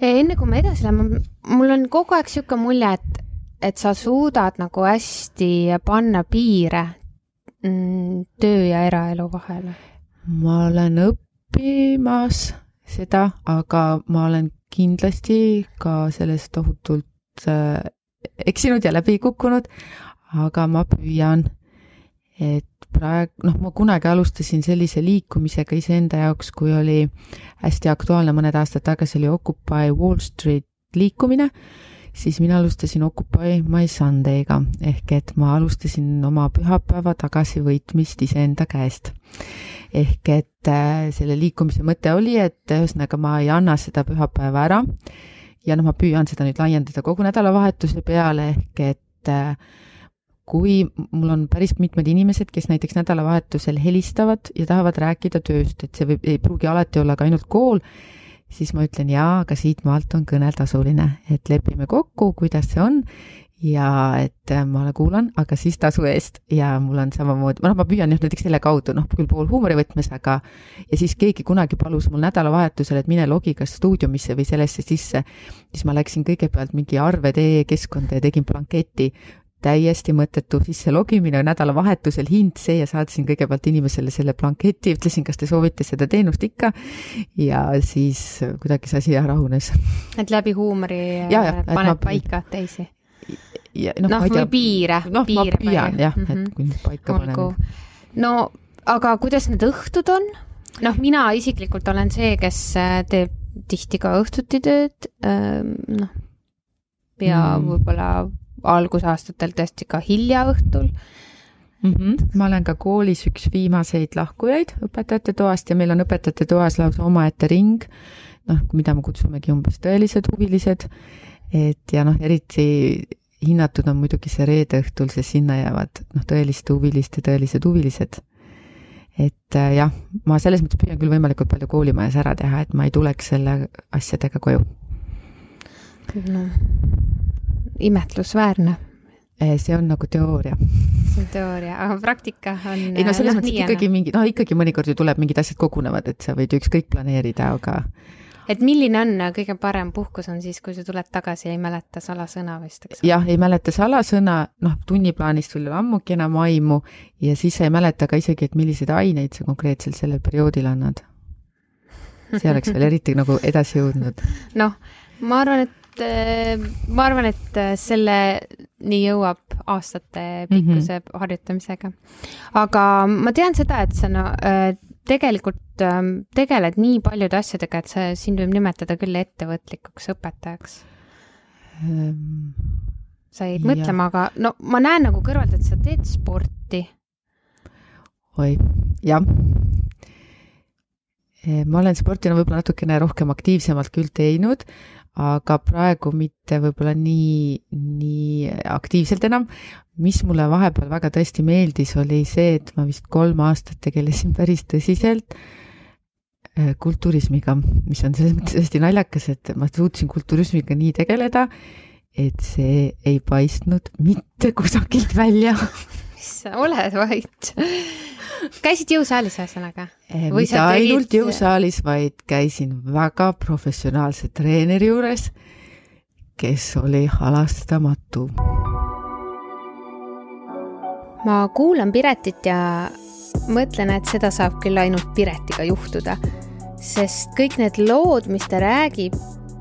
enne kui me edasi läheme, mul on kogu aeg niisugune mulje, et, et sa suudad nagu hästi panna piire mm, töö ja eraelu vahele. ma olen õppimas seda, aga ma olen kindlasti ka sellest tohutult äh, eksinud ja läbi kukkunud, aga ma püüan, et praegu, noh, ma kunagi alustasin sellise liikumisega iseenda jaoks, kui oli hästi aktuaalne mõned aastad tagasi oli Occupy Wall Street liikumine, siis mina alustasin Occupy My Sunday'ga ehk et ma alustasin oma pühapäeva tagasivõitmist iseenda käest. ehk et äh, selle liikumise mõte oli, et ühesõnaga ma ei anna seda pühapäeva ära ja noh, ma püüan seda nüüd laiendada kogu nädalavahetuse peale ehk et äh, kui mul on päris mitmed inimesed, kes näiteks nädalavahetusel helistavad ja tahavad rääkida tööst, et see võib, ei pruugi alati olla ka ainult kool, siis ma ütlen jaa, aga siitmaalt on kõne tasuline, et lepime kokku, kuidas see on. Ja et äh, ma kuulan, aga siis tasu eest. Ja mul on samamoodi, noh, ma püüan jah näiteks selle kaudu, noh, küll pool huumorivõtmes, aga ja siis keegi kunagi palus mul nädalavahetusel, et mine logi kas stuudiumisse või sellesse sisse, siis ma läksin kõigepealt mingi arve.ee keskkonda ja tegin blanketi, täiesti mõttetu sisse logimine nädalavahetusel, hind see ja saatsin kõigepealt inimesele selle blanketi, ütlesin, kas te soovite seda teenust ikka ja siis kuidagi see asi rahunes. et läbi huumori ja, ja, paned ma... paika teisi? noh no, või piire. noh, ma püüan jah mm, -hmm. et mhm. kui nüüd paika Olgu. panen. no aga kuidas need õhtud on? noh, mina isiklikult olen see, kes äh, teeb tihti ka õhtuti tööd, ähm, noh, ja mm. võib-olla algusaastatel tõesti ka hilja õhtul mm. -hmm. ma olen ka koolis üks viimaseid lahkujaid õpetajate toast ja meil on õpetajate toas lausa omaette ring, noh, mida me kutsumegi umbes tõelised huvilised. et ja noh, eriti hinnatud on muidugi see reede õhtul, sest sinna jäävad noh, tõeliste huviliste tõelised huvilised. et äh, jah, ma selles mõttes püüan küll võimalikult palju koolimajas ära teha, et ma ei tuleks selle asjadega koju. noh imetlusväärne see on nagu teooria. see on teooria, aga praktika on. ei no selles mõttes ikkagi mingi, noh ikkagi mõnikord ju tuleb mingid asjad kogunevad, et sa võid ju ükskõik planeerida, aga. et milline on kõige parem puhkus, on siis, kui sa tuled tagasi ja ei mäleta salasõna vist, eks ole? jah, ei mäleta salasõna, noh, tunniplaanist sul ei ole ammugi enam aimu ja siis sa ei mäleta ka isegi, et milliseid aineid sa konkreetselt sellel perioodil annad. see oleks veel eriti nagu edasi jõudnud. [laughs] noh, ma arvan, et et äh, ma arvan, et äh, selleni jõuab aastate pikkuse mm -hmm. harjutamisega. aga ma tean seda, et sa no, äh, tegelikult ähm, tegeled nii paljude asjadega, et sa, sind võib nimetada küll ettevõtlikuks õpetajaks ähm,. sa jäid mõtlema, aga no ma näen nagu kõrvalt, et sa teed sporti. oi, jah. ma olen sporti no võib-olla natukene rohkem aktiivsemalt küll teinud, aga praegu mitte võib-olla nii, nii aktiivselt enam. mis mulle vahepeal väga tõesti meeldis, oli see, et ma vist kolm aastat tegelesin päris tõsiselt äh, kulturismiga, mis on selles mõttes hästi naljakas, et ma suutsin kulturismiga nii tegeleda, et see ei paistnud mitte kusagilt välja [laughs] mis sa oled vait käisid jõusaalis ühesõnaga? Eh, mitte ainult tegid... jõusaalis, vaid käisin väga professionaalse treeneri juures, kes oli halastamatu. ma kuulan Piretit ja mõtlen, et seda saab küll ainult Piretiga juhtuda, sest kõik need lood, mis ta räägib,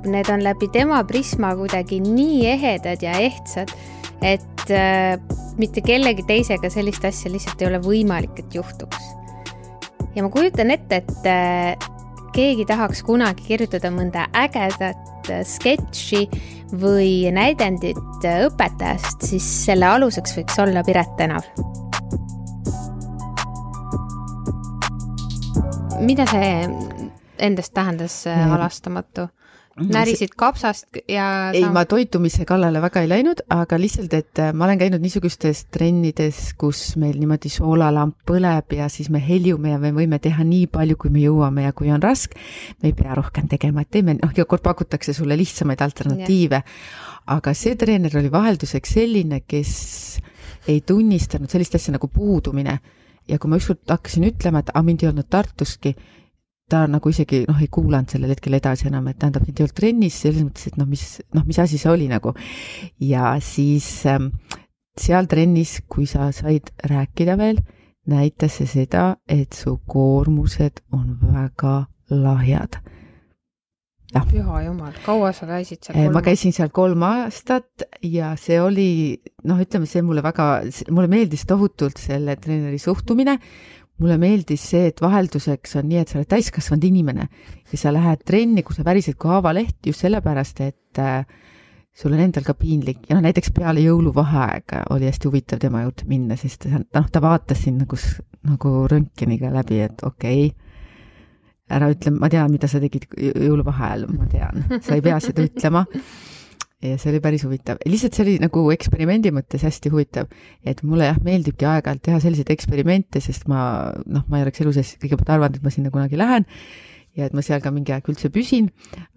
need on läbi tema prisma kuidagi nii ehedad ja ehtsad, et äh, mitte kellegi teisega sellist asja lihtsalt ei ole võimalik, et juhtuks. ja ma kujutan ette, et äh, keegi tahaks kunagi kirjutada mõnda ägedat äh, sketši või näidendit äh, õpetajast, siis selle aluseks võiks olla Piret Tänav. mida see endast tähendas halastamatu? Mhm. närisid kapsast ja ei, ma toitumise kallale väga ei läinud, aga lihtsalt, et äh, ma olen käinud niisugustes trennides, kus meil niimoodi soolalamp põleb ja siis me heljume ja me võime teha nii palju, kui me jõuame ja kui on raske, me ei pea rohkem tegema, et teeme, noh, kord pakutakse sulle lihtsamaid alternatiive. aga see treener oli vahelduseks selline, kes ei tunnistanud sellist asja nagu puudumine ja kui ma ükskord hakkasin ütlema, et aa, mind ei olnud Tartuski ta nagu isegi noh, ei kuulanud sellel hetkel edasi enam, et tähendab, mind ei olnud trennis, selles mõttes, et noh, mis, noh, mis asi see oli nagu. ja siis ähm, seal trennis, kui sa said rääkida veel, näitas see seda, et su koormused on väga lahjad. püha jumal, kaua sa käisid seal? Äh, ma käisin seal kolm aastat ja see oli noh, ütleme, see mulle väga, mulle meeldis tohutult selle treeneri suhtumine mulle meeldis see, et vahelduseks on nii, et sa oled täiskasvanud inimene ja sa lähed trenni, kus sa värised kui haavaleht just sellepärast, et äh, sul on endal ka piinlik. Ja noh, näiteks peale jõuluvaheaega oli hästi huvitav tema juurde minna, sest noh, ta vaatas sind nagu, nagu röntgeniga läbi, et okei. Okay,, ära ütle, ma tean, mida sa tegid jõuluvaheajal, ma tean, sa ei pea seda ütlema ja see oli päris huvitav, lihtsalt see oli nagu eksperimendi mõttes hästi huvitav, et mulle jah, meeldibki aeg-ajalt teha selliseid eksperimente, sest ma noh, ma ei oleks elu sees kõigepealt arvanud, et ma sinna kunagi lähen ja et ma seal ka mingi aeg üldse püsin,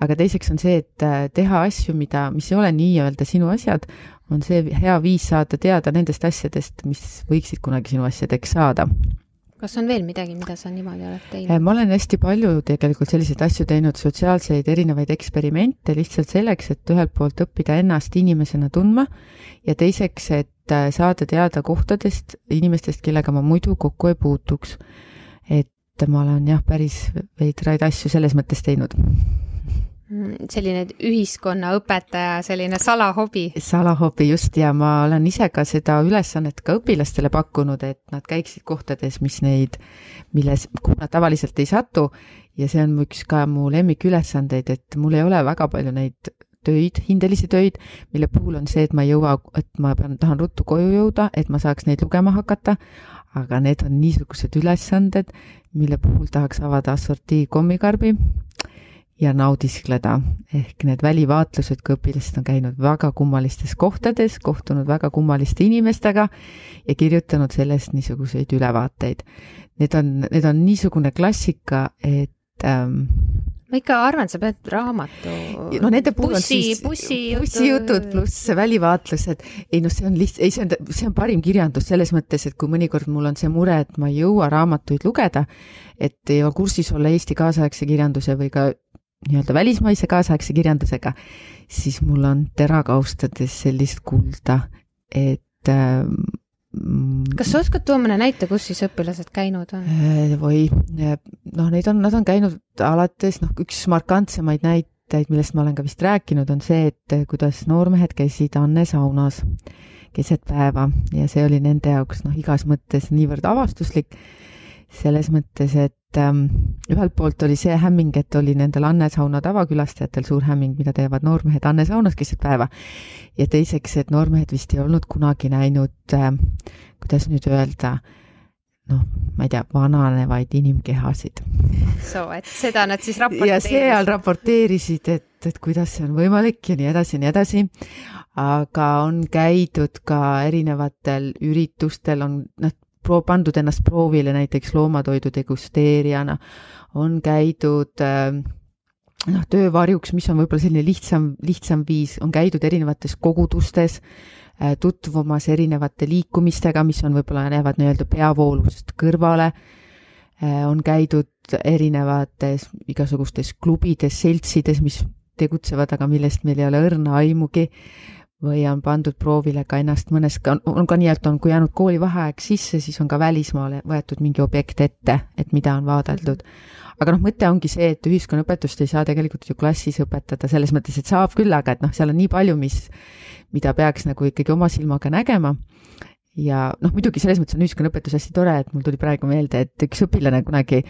aga teiseks on see, et äh, teha asju, mida, mis ei ole nii-öelda sinu asjad, on see hea viis saada teada nendest asjadest, mis võiksid kunagi sinu asjadeks saada kas on veel midagi, mida sa niimoodi oled teinud? Äh, ma olen hästi palju tegelikult selliseid asju teinud, sotsiaalseid erinevaid eksperimente lihtsalt selleks, et ühelt poolt õppida ennast inimesena tundma ja teiseks, et äh, saada teada kohtadest, inimestest, kellega ma muidu kokku ei puutuks. et ma olen jah, päris veidraid asju selles mõttes teinud selline ühiskonnaõpetaja, selline salahobi. salahobi just ja ma olen ise ka seda ülesannet ka õpilastele pakkunud, et nad käiksid kohtades, mis neid, milles, kuhu nad tavaliselt ei satu. Ja see on üks ka mu lemmikülesandeid, et mul ei ole väga palju neid töid, hindelisi töid, mille puhul on see, et ma ei jõua, et ma pean, tahan ruttu koju jõuda, et ma saaks neid lugema hakata, aga need on niisugused ülesanded, mille puhul tahaks avada assortii kommikarbi ja naudiskleda. ehk need välivaatlused, kui õpilased on käinud väga kummalistes kohtades, kohtunud väga kummaliste inimestega ja kirjutanud sellest niisuguseid ülevaateid. Need on, need on niisugune klassika, et ähm, ma ikka arvan, sa pead raamatu. no nende puhul on siis bussijutud bussijutud pluss välivaatlused. ei noh, see on lihtsalt, ei, see on, see on parim kirjandus selles mõttes, et kui mõnikord mul on see mure, et ma ei jõua raamatuid lugeda, et ei ole kursis olla Eesti kaasaegse kirjanduse või ka nii-öelda välismaise kaasaegse kirjandusega, siis mul on teraga austades sellist kulda, et äh, kas sa oskad tuua mõne näite, kus siis õpilased käinud on? Äh, või noh, neid on, nad on käinud alates noh, üks markantsemaid näiteid, millest ma olen ka vist rääkinud, on see, et kuidas noormehed käisid Anne saunas keset päeva ja see oli nende jaoks noh, igas mõttes niivõrd avastuslik selles mõttes, et ähm, ühelt poolt oli see hämming, et oli nendel Anne sauna tavakülastajatel suur hämming, mida teevad noormehed Anne saunas keset päeva. ja teiseks, et noormehed vist ei olnud kunagi näinud äh,, kuidas nüüd öelda, noh, ma ei tea, vananevaid inimkehasid. so, et seda nad siis raporteerisid? ja seal raporteerisid, et, et kuidas see on võimalik ja nii edasi ja nii edasi. aga on käidud ka erinevatel üritustel, on noh, pro-, pandud ennast proovile näiteks loomatoidu degusteerijana, on käidud äh, noh, töövarjuks, mis on võib-olla selline lihtsam, lihtsam viis, on käidud erinevates kogudustes äh, tutvumas erinevate liikumistega, mis on võib-olla, jäävad nii-öelda peavoolust kõrvale äh,, on käidud erinevates igasugustes klubides, seltsides, mis tegutsevad, aga millest meil ei ole õrna aimugi või on pandud proovile ka ennast mõnes, on ka nii, et on, kui jäänud koolivaheaeg sisse, siis on ka välismaale võetud mingi objekt ette, et mida on vaadeldud. aga noh, mõte ongi see, et ühiskonnaõpetust ei saa tegelikult ju klassis õpetada, selles mõttes, et saab küll, aga et noh, seal on nii palju, mis, mida peaks nagu ikkagi oma silmaga nägema ja noh, muidugi selles mõttes on ühiskonnaõpetus hästi tore, et mul tuli praegu meelde, et üks õpilane kunagi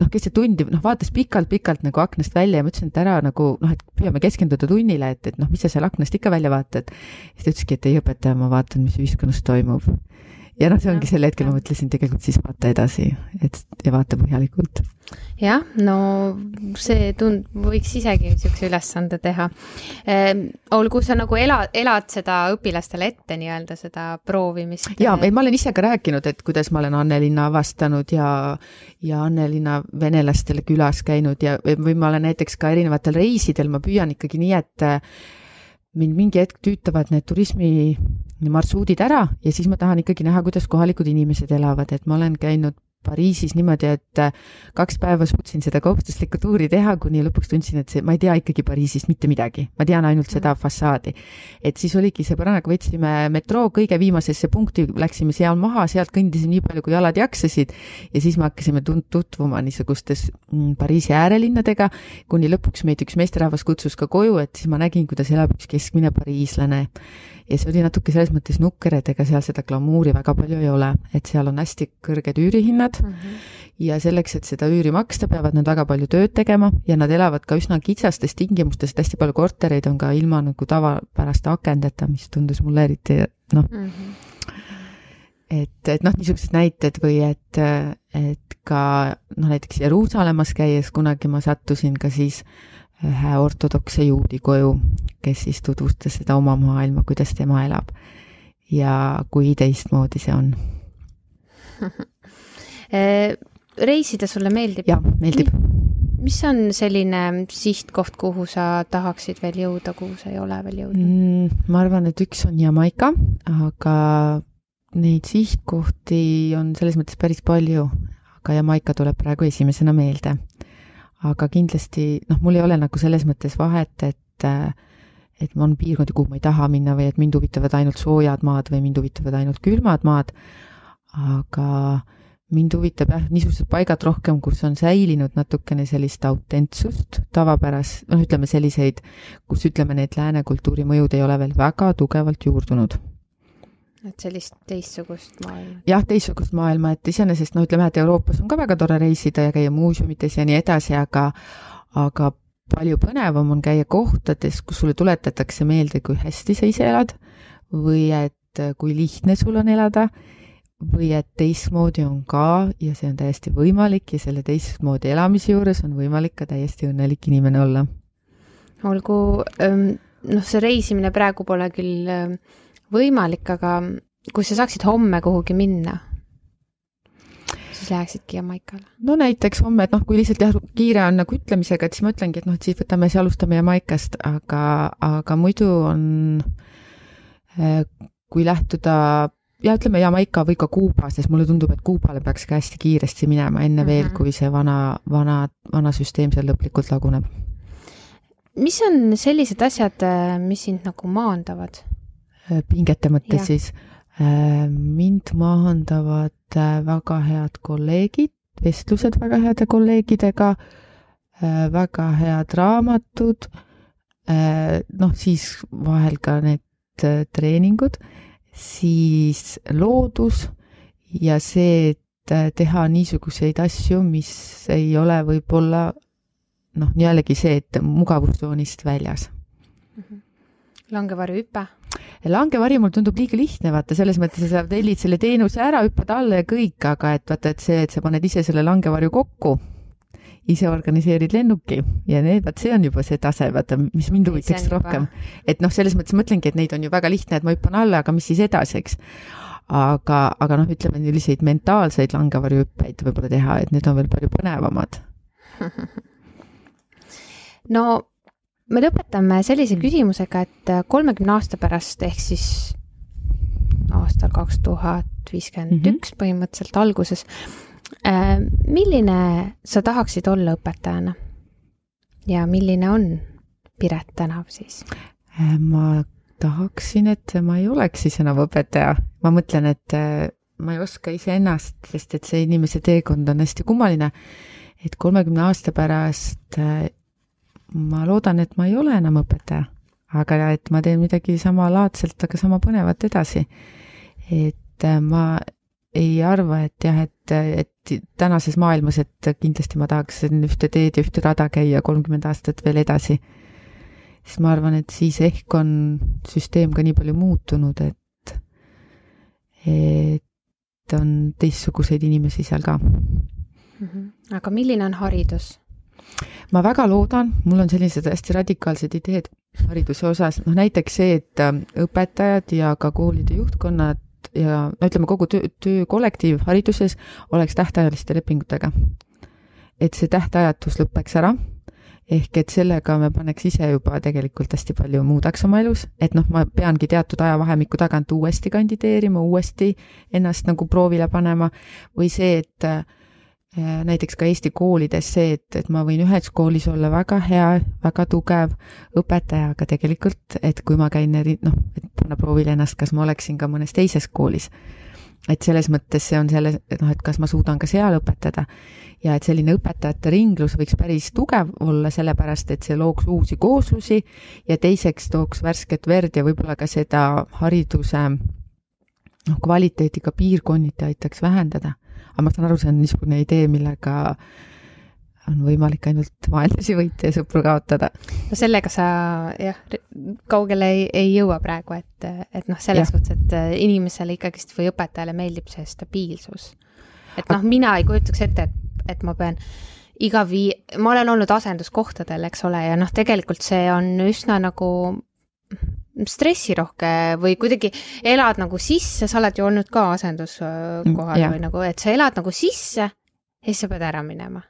noh, keset tundi noh, vaatas pikalt-pikalt nagu aknast välja ja ma ütlesin, et ära nagu noh, et püüame keskenduda tunnile, et, et noh, mis sa seal aknast ikka välja vaatad. siis ta ütleski, et ei õpetaja, ma vaatan, mis ühiskonnas toimub. Ja noh, see ongi sel hetkel ma mõtlesin tegelikult siis vaata edasi, et ja vaata põhjalikult jah, no see tund-, võiks isegi niisuguse ülesande teha ehm,. olgu sa nagu ela-, elad seda õpilastele ette nii-öelda, seda proovimist? jaa, ei ma olen ise ka rääkinud, et kuidas ma olen Annelinna avastanud ja, ja Annelinna venelastele külas käinud ja, või ma olen näiteks ka erinevatel reisidel, ma püüan ikkagi nii, et mind mingi hetk tüütavad need turismi marsruudid ära ja siis ma tahan ikkagi näha, kuidas kohalikud inimesed elavad, et ma olen käinud Pariisis niimoodi, et äh, kaks päeva suutsin seda kohustuslikku tuuri teha, kuni lõpuks tundsin, et see, ma ei tea ikkagi Pariisist mitte midagi, ma tean ainult seda mm. fassaadi. et siis oligi sõbrannaga, võtsime metroo kõige viimasesse punkti, läksime seal maha, sealt kõndisime nii palju, kui jalad jaksasid ja siis me hakkasime tund-, tutvuma niisugustes mm, Pariisi äärelinnadega, kuni lõpuks meid üks meesterahvas kutsus ka koju, et siis ma nägin, kuidas elab üks keskmine pariislane ja see oli natuke selles mõttes nukker, et ega seal seda glamuuri väga palju ei ole, et seal on hästi kõrged üürihinnad mm -hmm. ja selleks, et seda üüri maksta, peavad nad väga palju tööd tegema ja nad elavad ka üsna kitsastes tingimustes, et hästi palju kortereid on ka ilma nagu tavapäraste akendeta, mis tundus mulle eriti noh mm -hmm., et, et noh, niisugused näited või et, et ka noh, näiteks Jeruusalemmas käies kunagi ma sattusin ka siis ühe ortodokse juudi koju, kes siis tutvustas seda oma maailma, kuidas tema elab. ja kui teistmoodi see on [laughs] reisida sulle meeldib? jah, meeldib. mis on selline sihtkoht, kuhu sa tahaksid veel jõuda, kuhu sa ei ole veel jõudnud mm,? ma arvan, et üks on Jamaica, aga neid sihtkohti on selles mõttes päris palju, aga Jamaica tuleb praegu esimesena meelde aga kindlasti noh, mul ei ole nagu selles mõttes vahet, et et on piirkondi, kuhu ma ei taha minna või et mind huvitavad ainult soojad maad või mind huvitavad ainult külmad maad, aga mind huvitab jah, niisugused paigad rohkem, kus on säilinud natukene sellist autentsust, tavapäras, noh, ütleme selliseid, kus ütleme, need lääne kultuuri mõjud ei ole veel väga tugevalt juurdunud et sellist teistsugust maailma? jah, teistsugust maailma, et iseenesest no ütleme, et Euroopas on ka väga tore reisida ja käia muuseumites ja nii edasi, aga aga palju põnevam on käia kohtades, kus sulle tuletatakse meelde, kui hästi sa ise elad või et kui lihtne sul on elada või et teistmoodi on ka ja see on täiesti võimalik ja selle teistmoodi elamise juures on võimalik ka täiesti õnnelik inimene olla. olgu, noh, see reisimine praegu pole küll võimalik, aga kui sa saaksid homme kuhugi minna, siis läheksidki Jamaikale? no näiteks homme, et noh, kui lihtsalt jah, kiire on nagu ütlemisega, et siis ma ütlengi, et noh, et siis võtame, siis alustame Jamaikast, aga, aga muidu on, äh, kui lähtuda ja ütleme Jamaica või ka Kuuba, sest mulle tundub, et Kuubale peaks ka hästi kiiresti minema, enne mm -hmm. veel, kui see vana, vana, vana süsteem seal lõplikult laguneb. mis on sellised asjad, äh, mis sind nagu maandavad? Äh, pingete mõttes ja. siis. Äh, mind mahandavad äh, väga head kolleegid, vestlused väga heade kolleegidega, väga head raamatud, noh, siis vahel ka need treeningud, siis loodus ja see, äh, teha niisuguseid asju, mis ei ole võib-olla noh, jällegi see, et mugavustsoonist väljas mm. -hmm. langevarjuhüpe? langevari mul tundub liiga lihtne, vaata selles mõttes, et sa tellid selle teenuse ära, hüppad alla ja kõik, aga et vaata, et see, et sa paned ise selle langevarju kokku ise organiseerid lennuki ja need, vaat see on juba see tase, vaata, mis mind huvitaks rohkem. et noh, selles mõttes mõtlengi, et neid on ju väga lihtne, et ma hüppan alla, aga mis siis edasi, eks. aga, aga noh, ütleme selliseid mentaalseid langevarjuhüppeid võib-olla teha, et need on veel palju põnevamad [laughs] no me lõpetame sellise küsimusega, et kolmekümne aasta pärast ehk siis aastal kaks tuhat viiskümmend üks mhm. põhimõtteliselt alguses milline sa tahaksid olla õpetajana ja milline on Piret Tänav siis? Äh, ma tahaksin, et ma ei oleks siis enam õpetaja, ma mõtlen, et äh, ma ei oska iseennast, sest et see inimese teekond on hästi kummaline. et kolmekümne aasta pärast ma loodan, et ma ei ole enam õpetaja, aga et ma teen midagi samalaadselt, aga sama põnevat edasi. et ma ei arva, et jah, et, et tänases maailmas, et kindlasti ma tahaksin ühte teed ja ühte rada käia kolmkümmend aastat veel edasi. siis ma arvan, et siis ehk on süsteem ka nii palju muutunud, et, et on teistsuguseid inimesi seal ka mm. -hmm. aga milline on haridus? ma väga loodan, mul on sellised hästi radikaalsed ideed hariduse osas, noh näiteks see, et õpetajad ja ka koolide juhtkonnad ja no ütleme, kogu töö, töökollektiiv hariduses oleks tähtajaliste lepingutega. et see tähtajatus lõpeks ära, ehk et sellega me paneks ise juba tegelikult hästi palju muudaks oma elus, et noh, ma peangi teatud ajavahemiku tagant uuesti kandideerima, uuesti ennast nagu proovile panema või see, et näiteks ka Eesti koolides see, et, et ma võin ühes koolis olla väga hea, väga tugev õpetaja, aga tegelikult, et kui ma käin noh, et panna proovile ennast, kas ma oleksin ka mõnes teises koolis. et selles mõttes see on selle, et noh, et kas ma suudan ka seal õpetada ja et selline õpetajate ringlus võiks päris tugev olla, sellepärast et see looks uusi kooslusi ja teiseks tooks värsket verd ja võib-olla ka seda hariduse noh, kvaliteeti ka piirkonniti aitaks vähendada aga ma saan aru, see on niisugune idee, millega on võimalik ainult vaenlasi võita ja sõpru kaotada. no sellega sa jah, kaugele ei, ei jõua praegu, et, et noh, selles suhtes, et äh, inimesele ikkagist või õpetajale meeldib see stabiilsus. et noh, mina ei kujutaks ette, et, et ma pean iga vii-, ma olen olnud asenduskohtadel, eks ole, ja noh, tegelikult see on üsna nagu stressirohke või kuidagi elad nagu sisse, sa oled ju olnud ka asenduskohal mm, või nagu, et sa elad nagu sisse ja siis sa pead ära minema.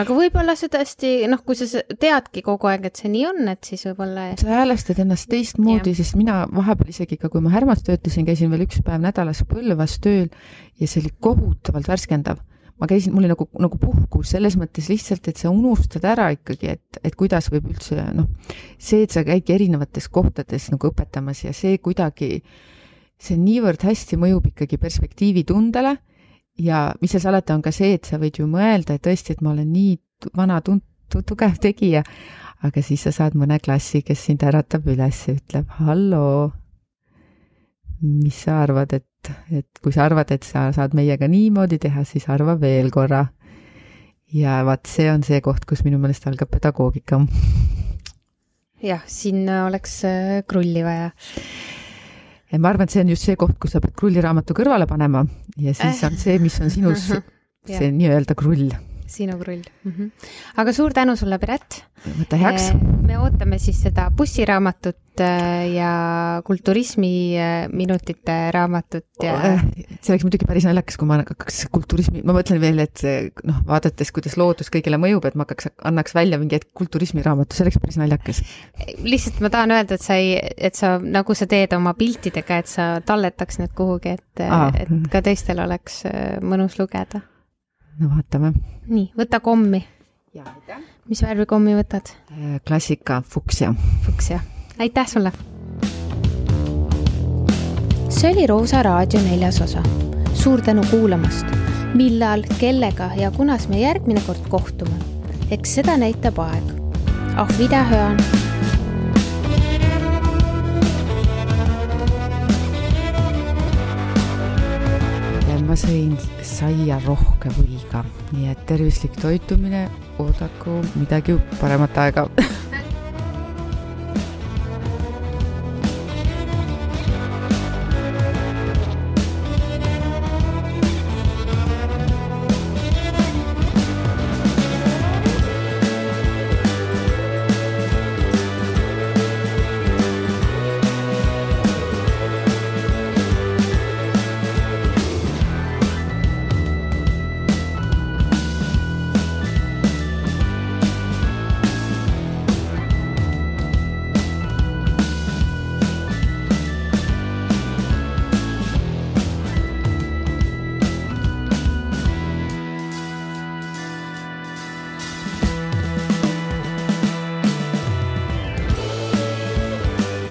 aga võib-olla see tõesti, noh, kui sa teadki kogu aeg, et see nii on, et siis võib-olla. sa häälestad ennast teistmoodi, sest mina vahepeal isegi ka, kui ma Härmas töötasin, käisin veel üks päev nädalas Põlvas tööl ja see oli kohutavalt värskendav ma käisin, mul oli nagu, nagu puhkus selles mõttes lihtsalt, et sa unustad ära ikkagi, et, et kuidas võib üldse noh, see, et sa käidki erinevates kohtades nagu õpetamas ja see kuidagi, see niivõrd hästi mõjub ikkagi perspektiivitundele ja mis seal salata, on ka see, et sa võid ju mõelda, et tõesti, et ma olen nii vana tunt-, tugev tegija, aga siis sa saad mõne klassi, kes sind äratab üles ja ütleb halloo mis sa arvad, et, et kui sa arvad, et sa saad meiega niimoodi teha, siis arva veel korra. ja vaat see on see koht, kus minu meelest algab pedagoogika. jah, siin oleks äh, krulli vaja. ja ma arvan, et see on just see koht, kus sa pead krulliraamatu kõrvale panema ja siis on see, mis on sinus [laughs] see nii-öelda krull sinu krull mm. -hmm. aga suur tänu sulle, Piret. võta heaks. Eh, me ootame siis seda bussiraamatut eh, ja kulturismi eh, minutite raamatut ja. see oleks muidugi päris naljakas, kui ma hakkaks kulturismi, ma mõtlen veel, et noh, vaadates, kuidas loodus kõigile mõjub, et ma hakkaks, annaks välja mingi hetk kulturismi raamatu, see oleks päris naljakas. lihtsalt ma tahan öelda, et sa ei, et sa, nagu sa teed oma piltidega, et sa talletaks need kuhugi, et, et ka teistel oleks mõnus lugeda no vaatame. nii, võta kommi. mis värvi kommi võtad? Äh, klassika, fuksja. fuksja, aitäh sulle. see oli Roosa raadio neljas osa. suur tänu kuulamast. millal, kellega ja kunas me järgmine kord kohtume, eks seda näitab aeg. Auf Wiederhören ma sõin saia rohke võiga, nii et tervislik toitumine, oodaku midagi paremat aega [laughs]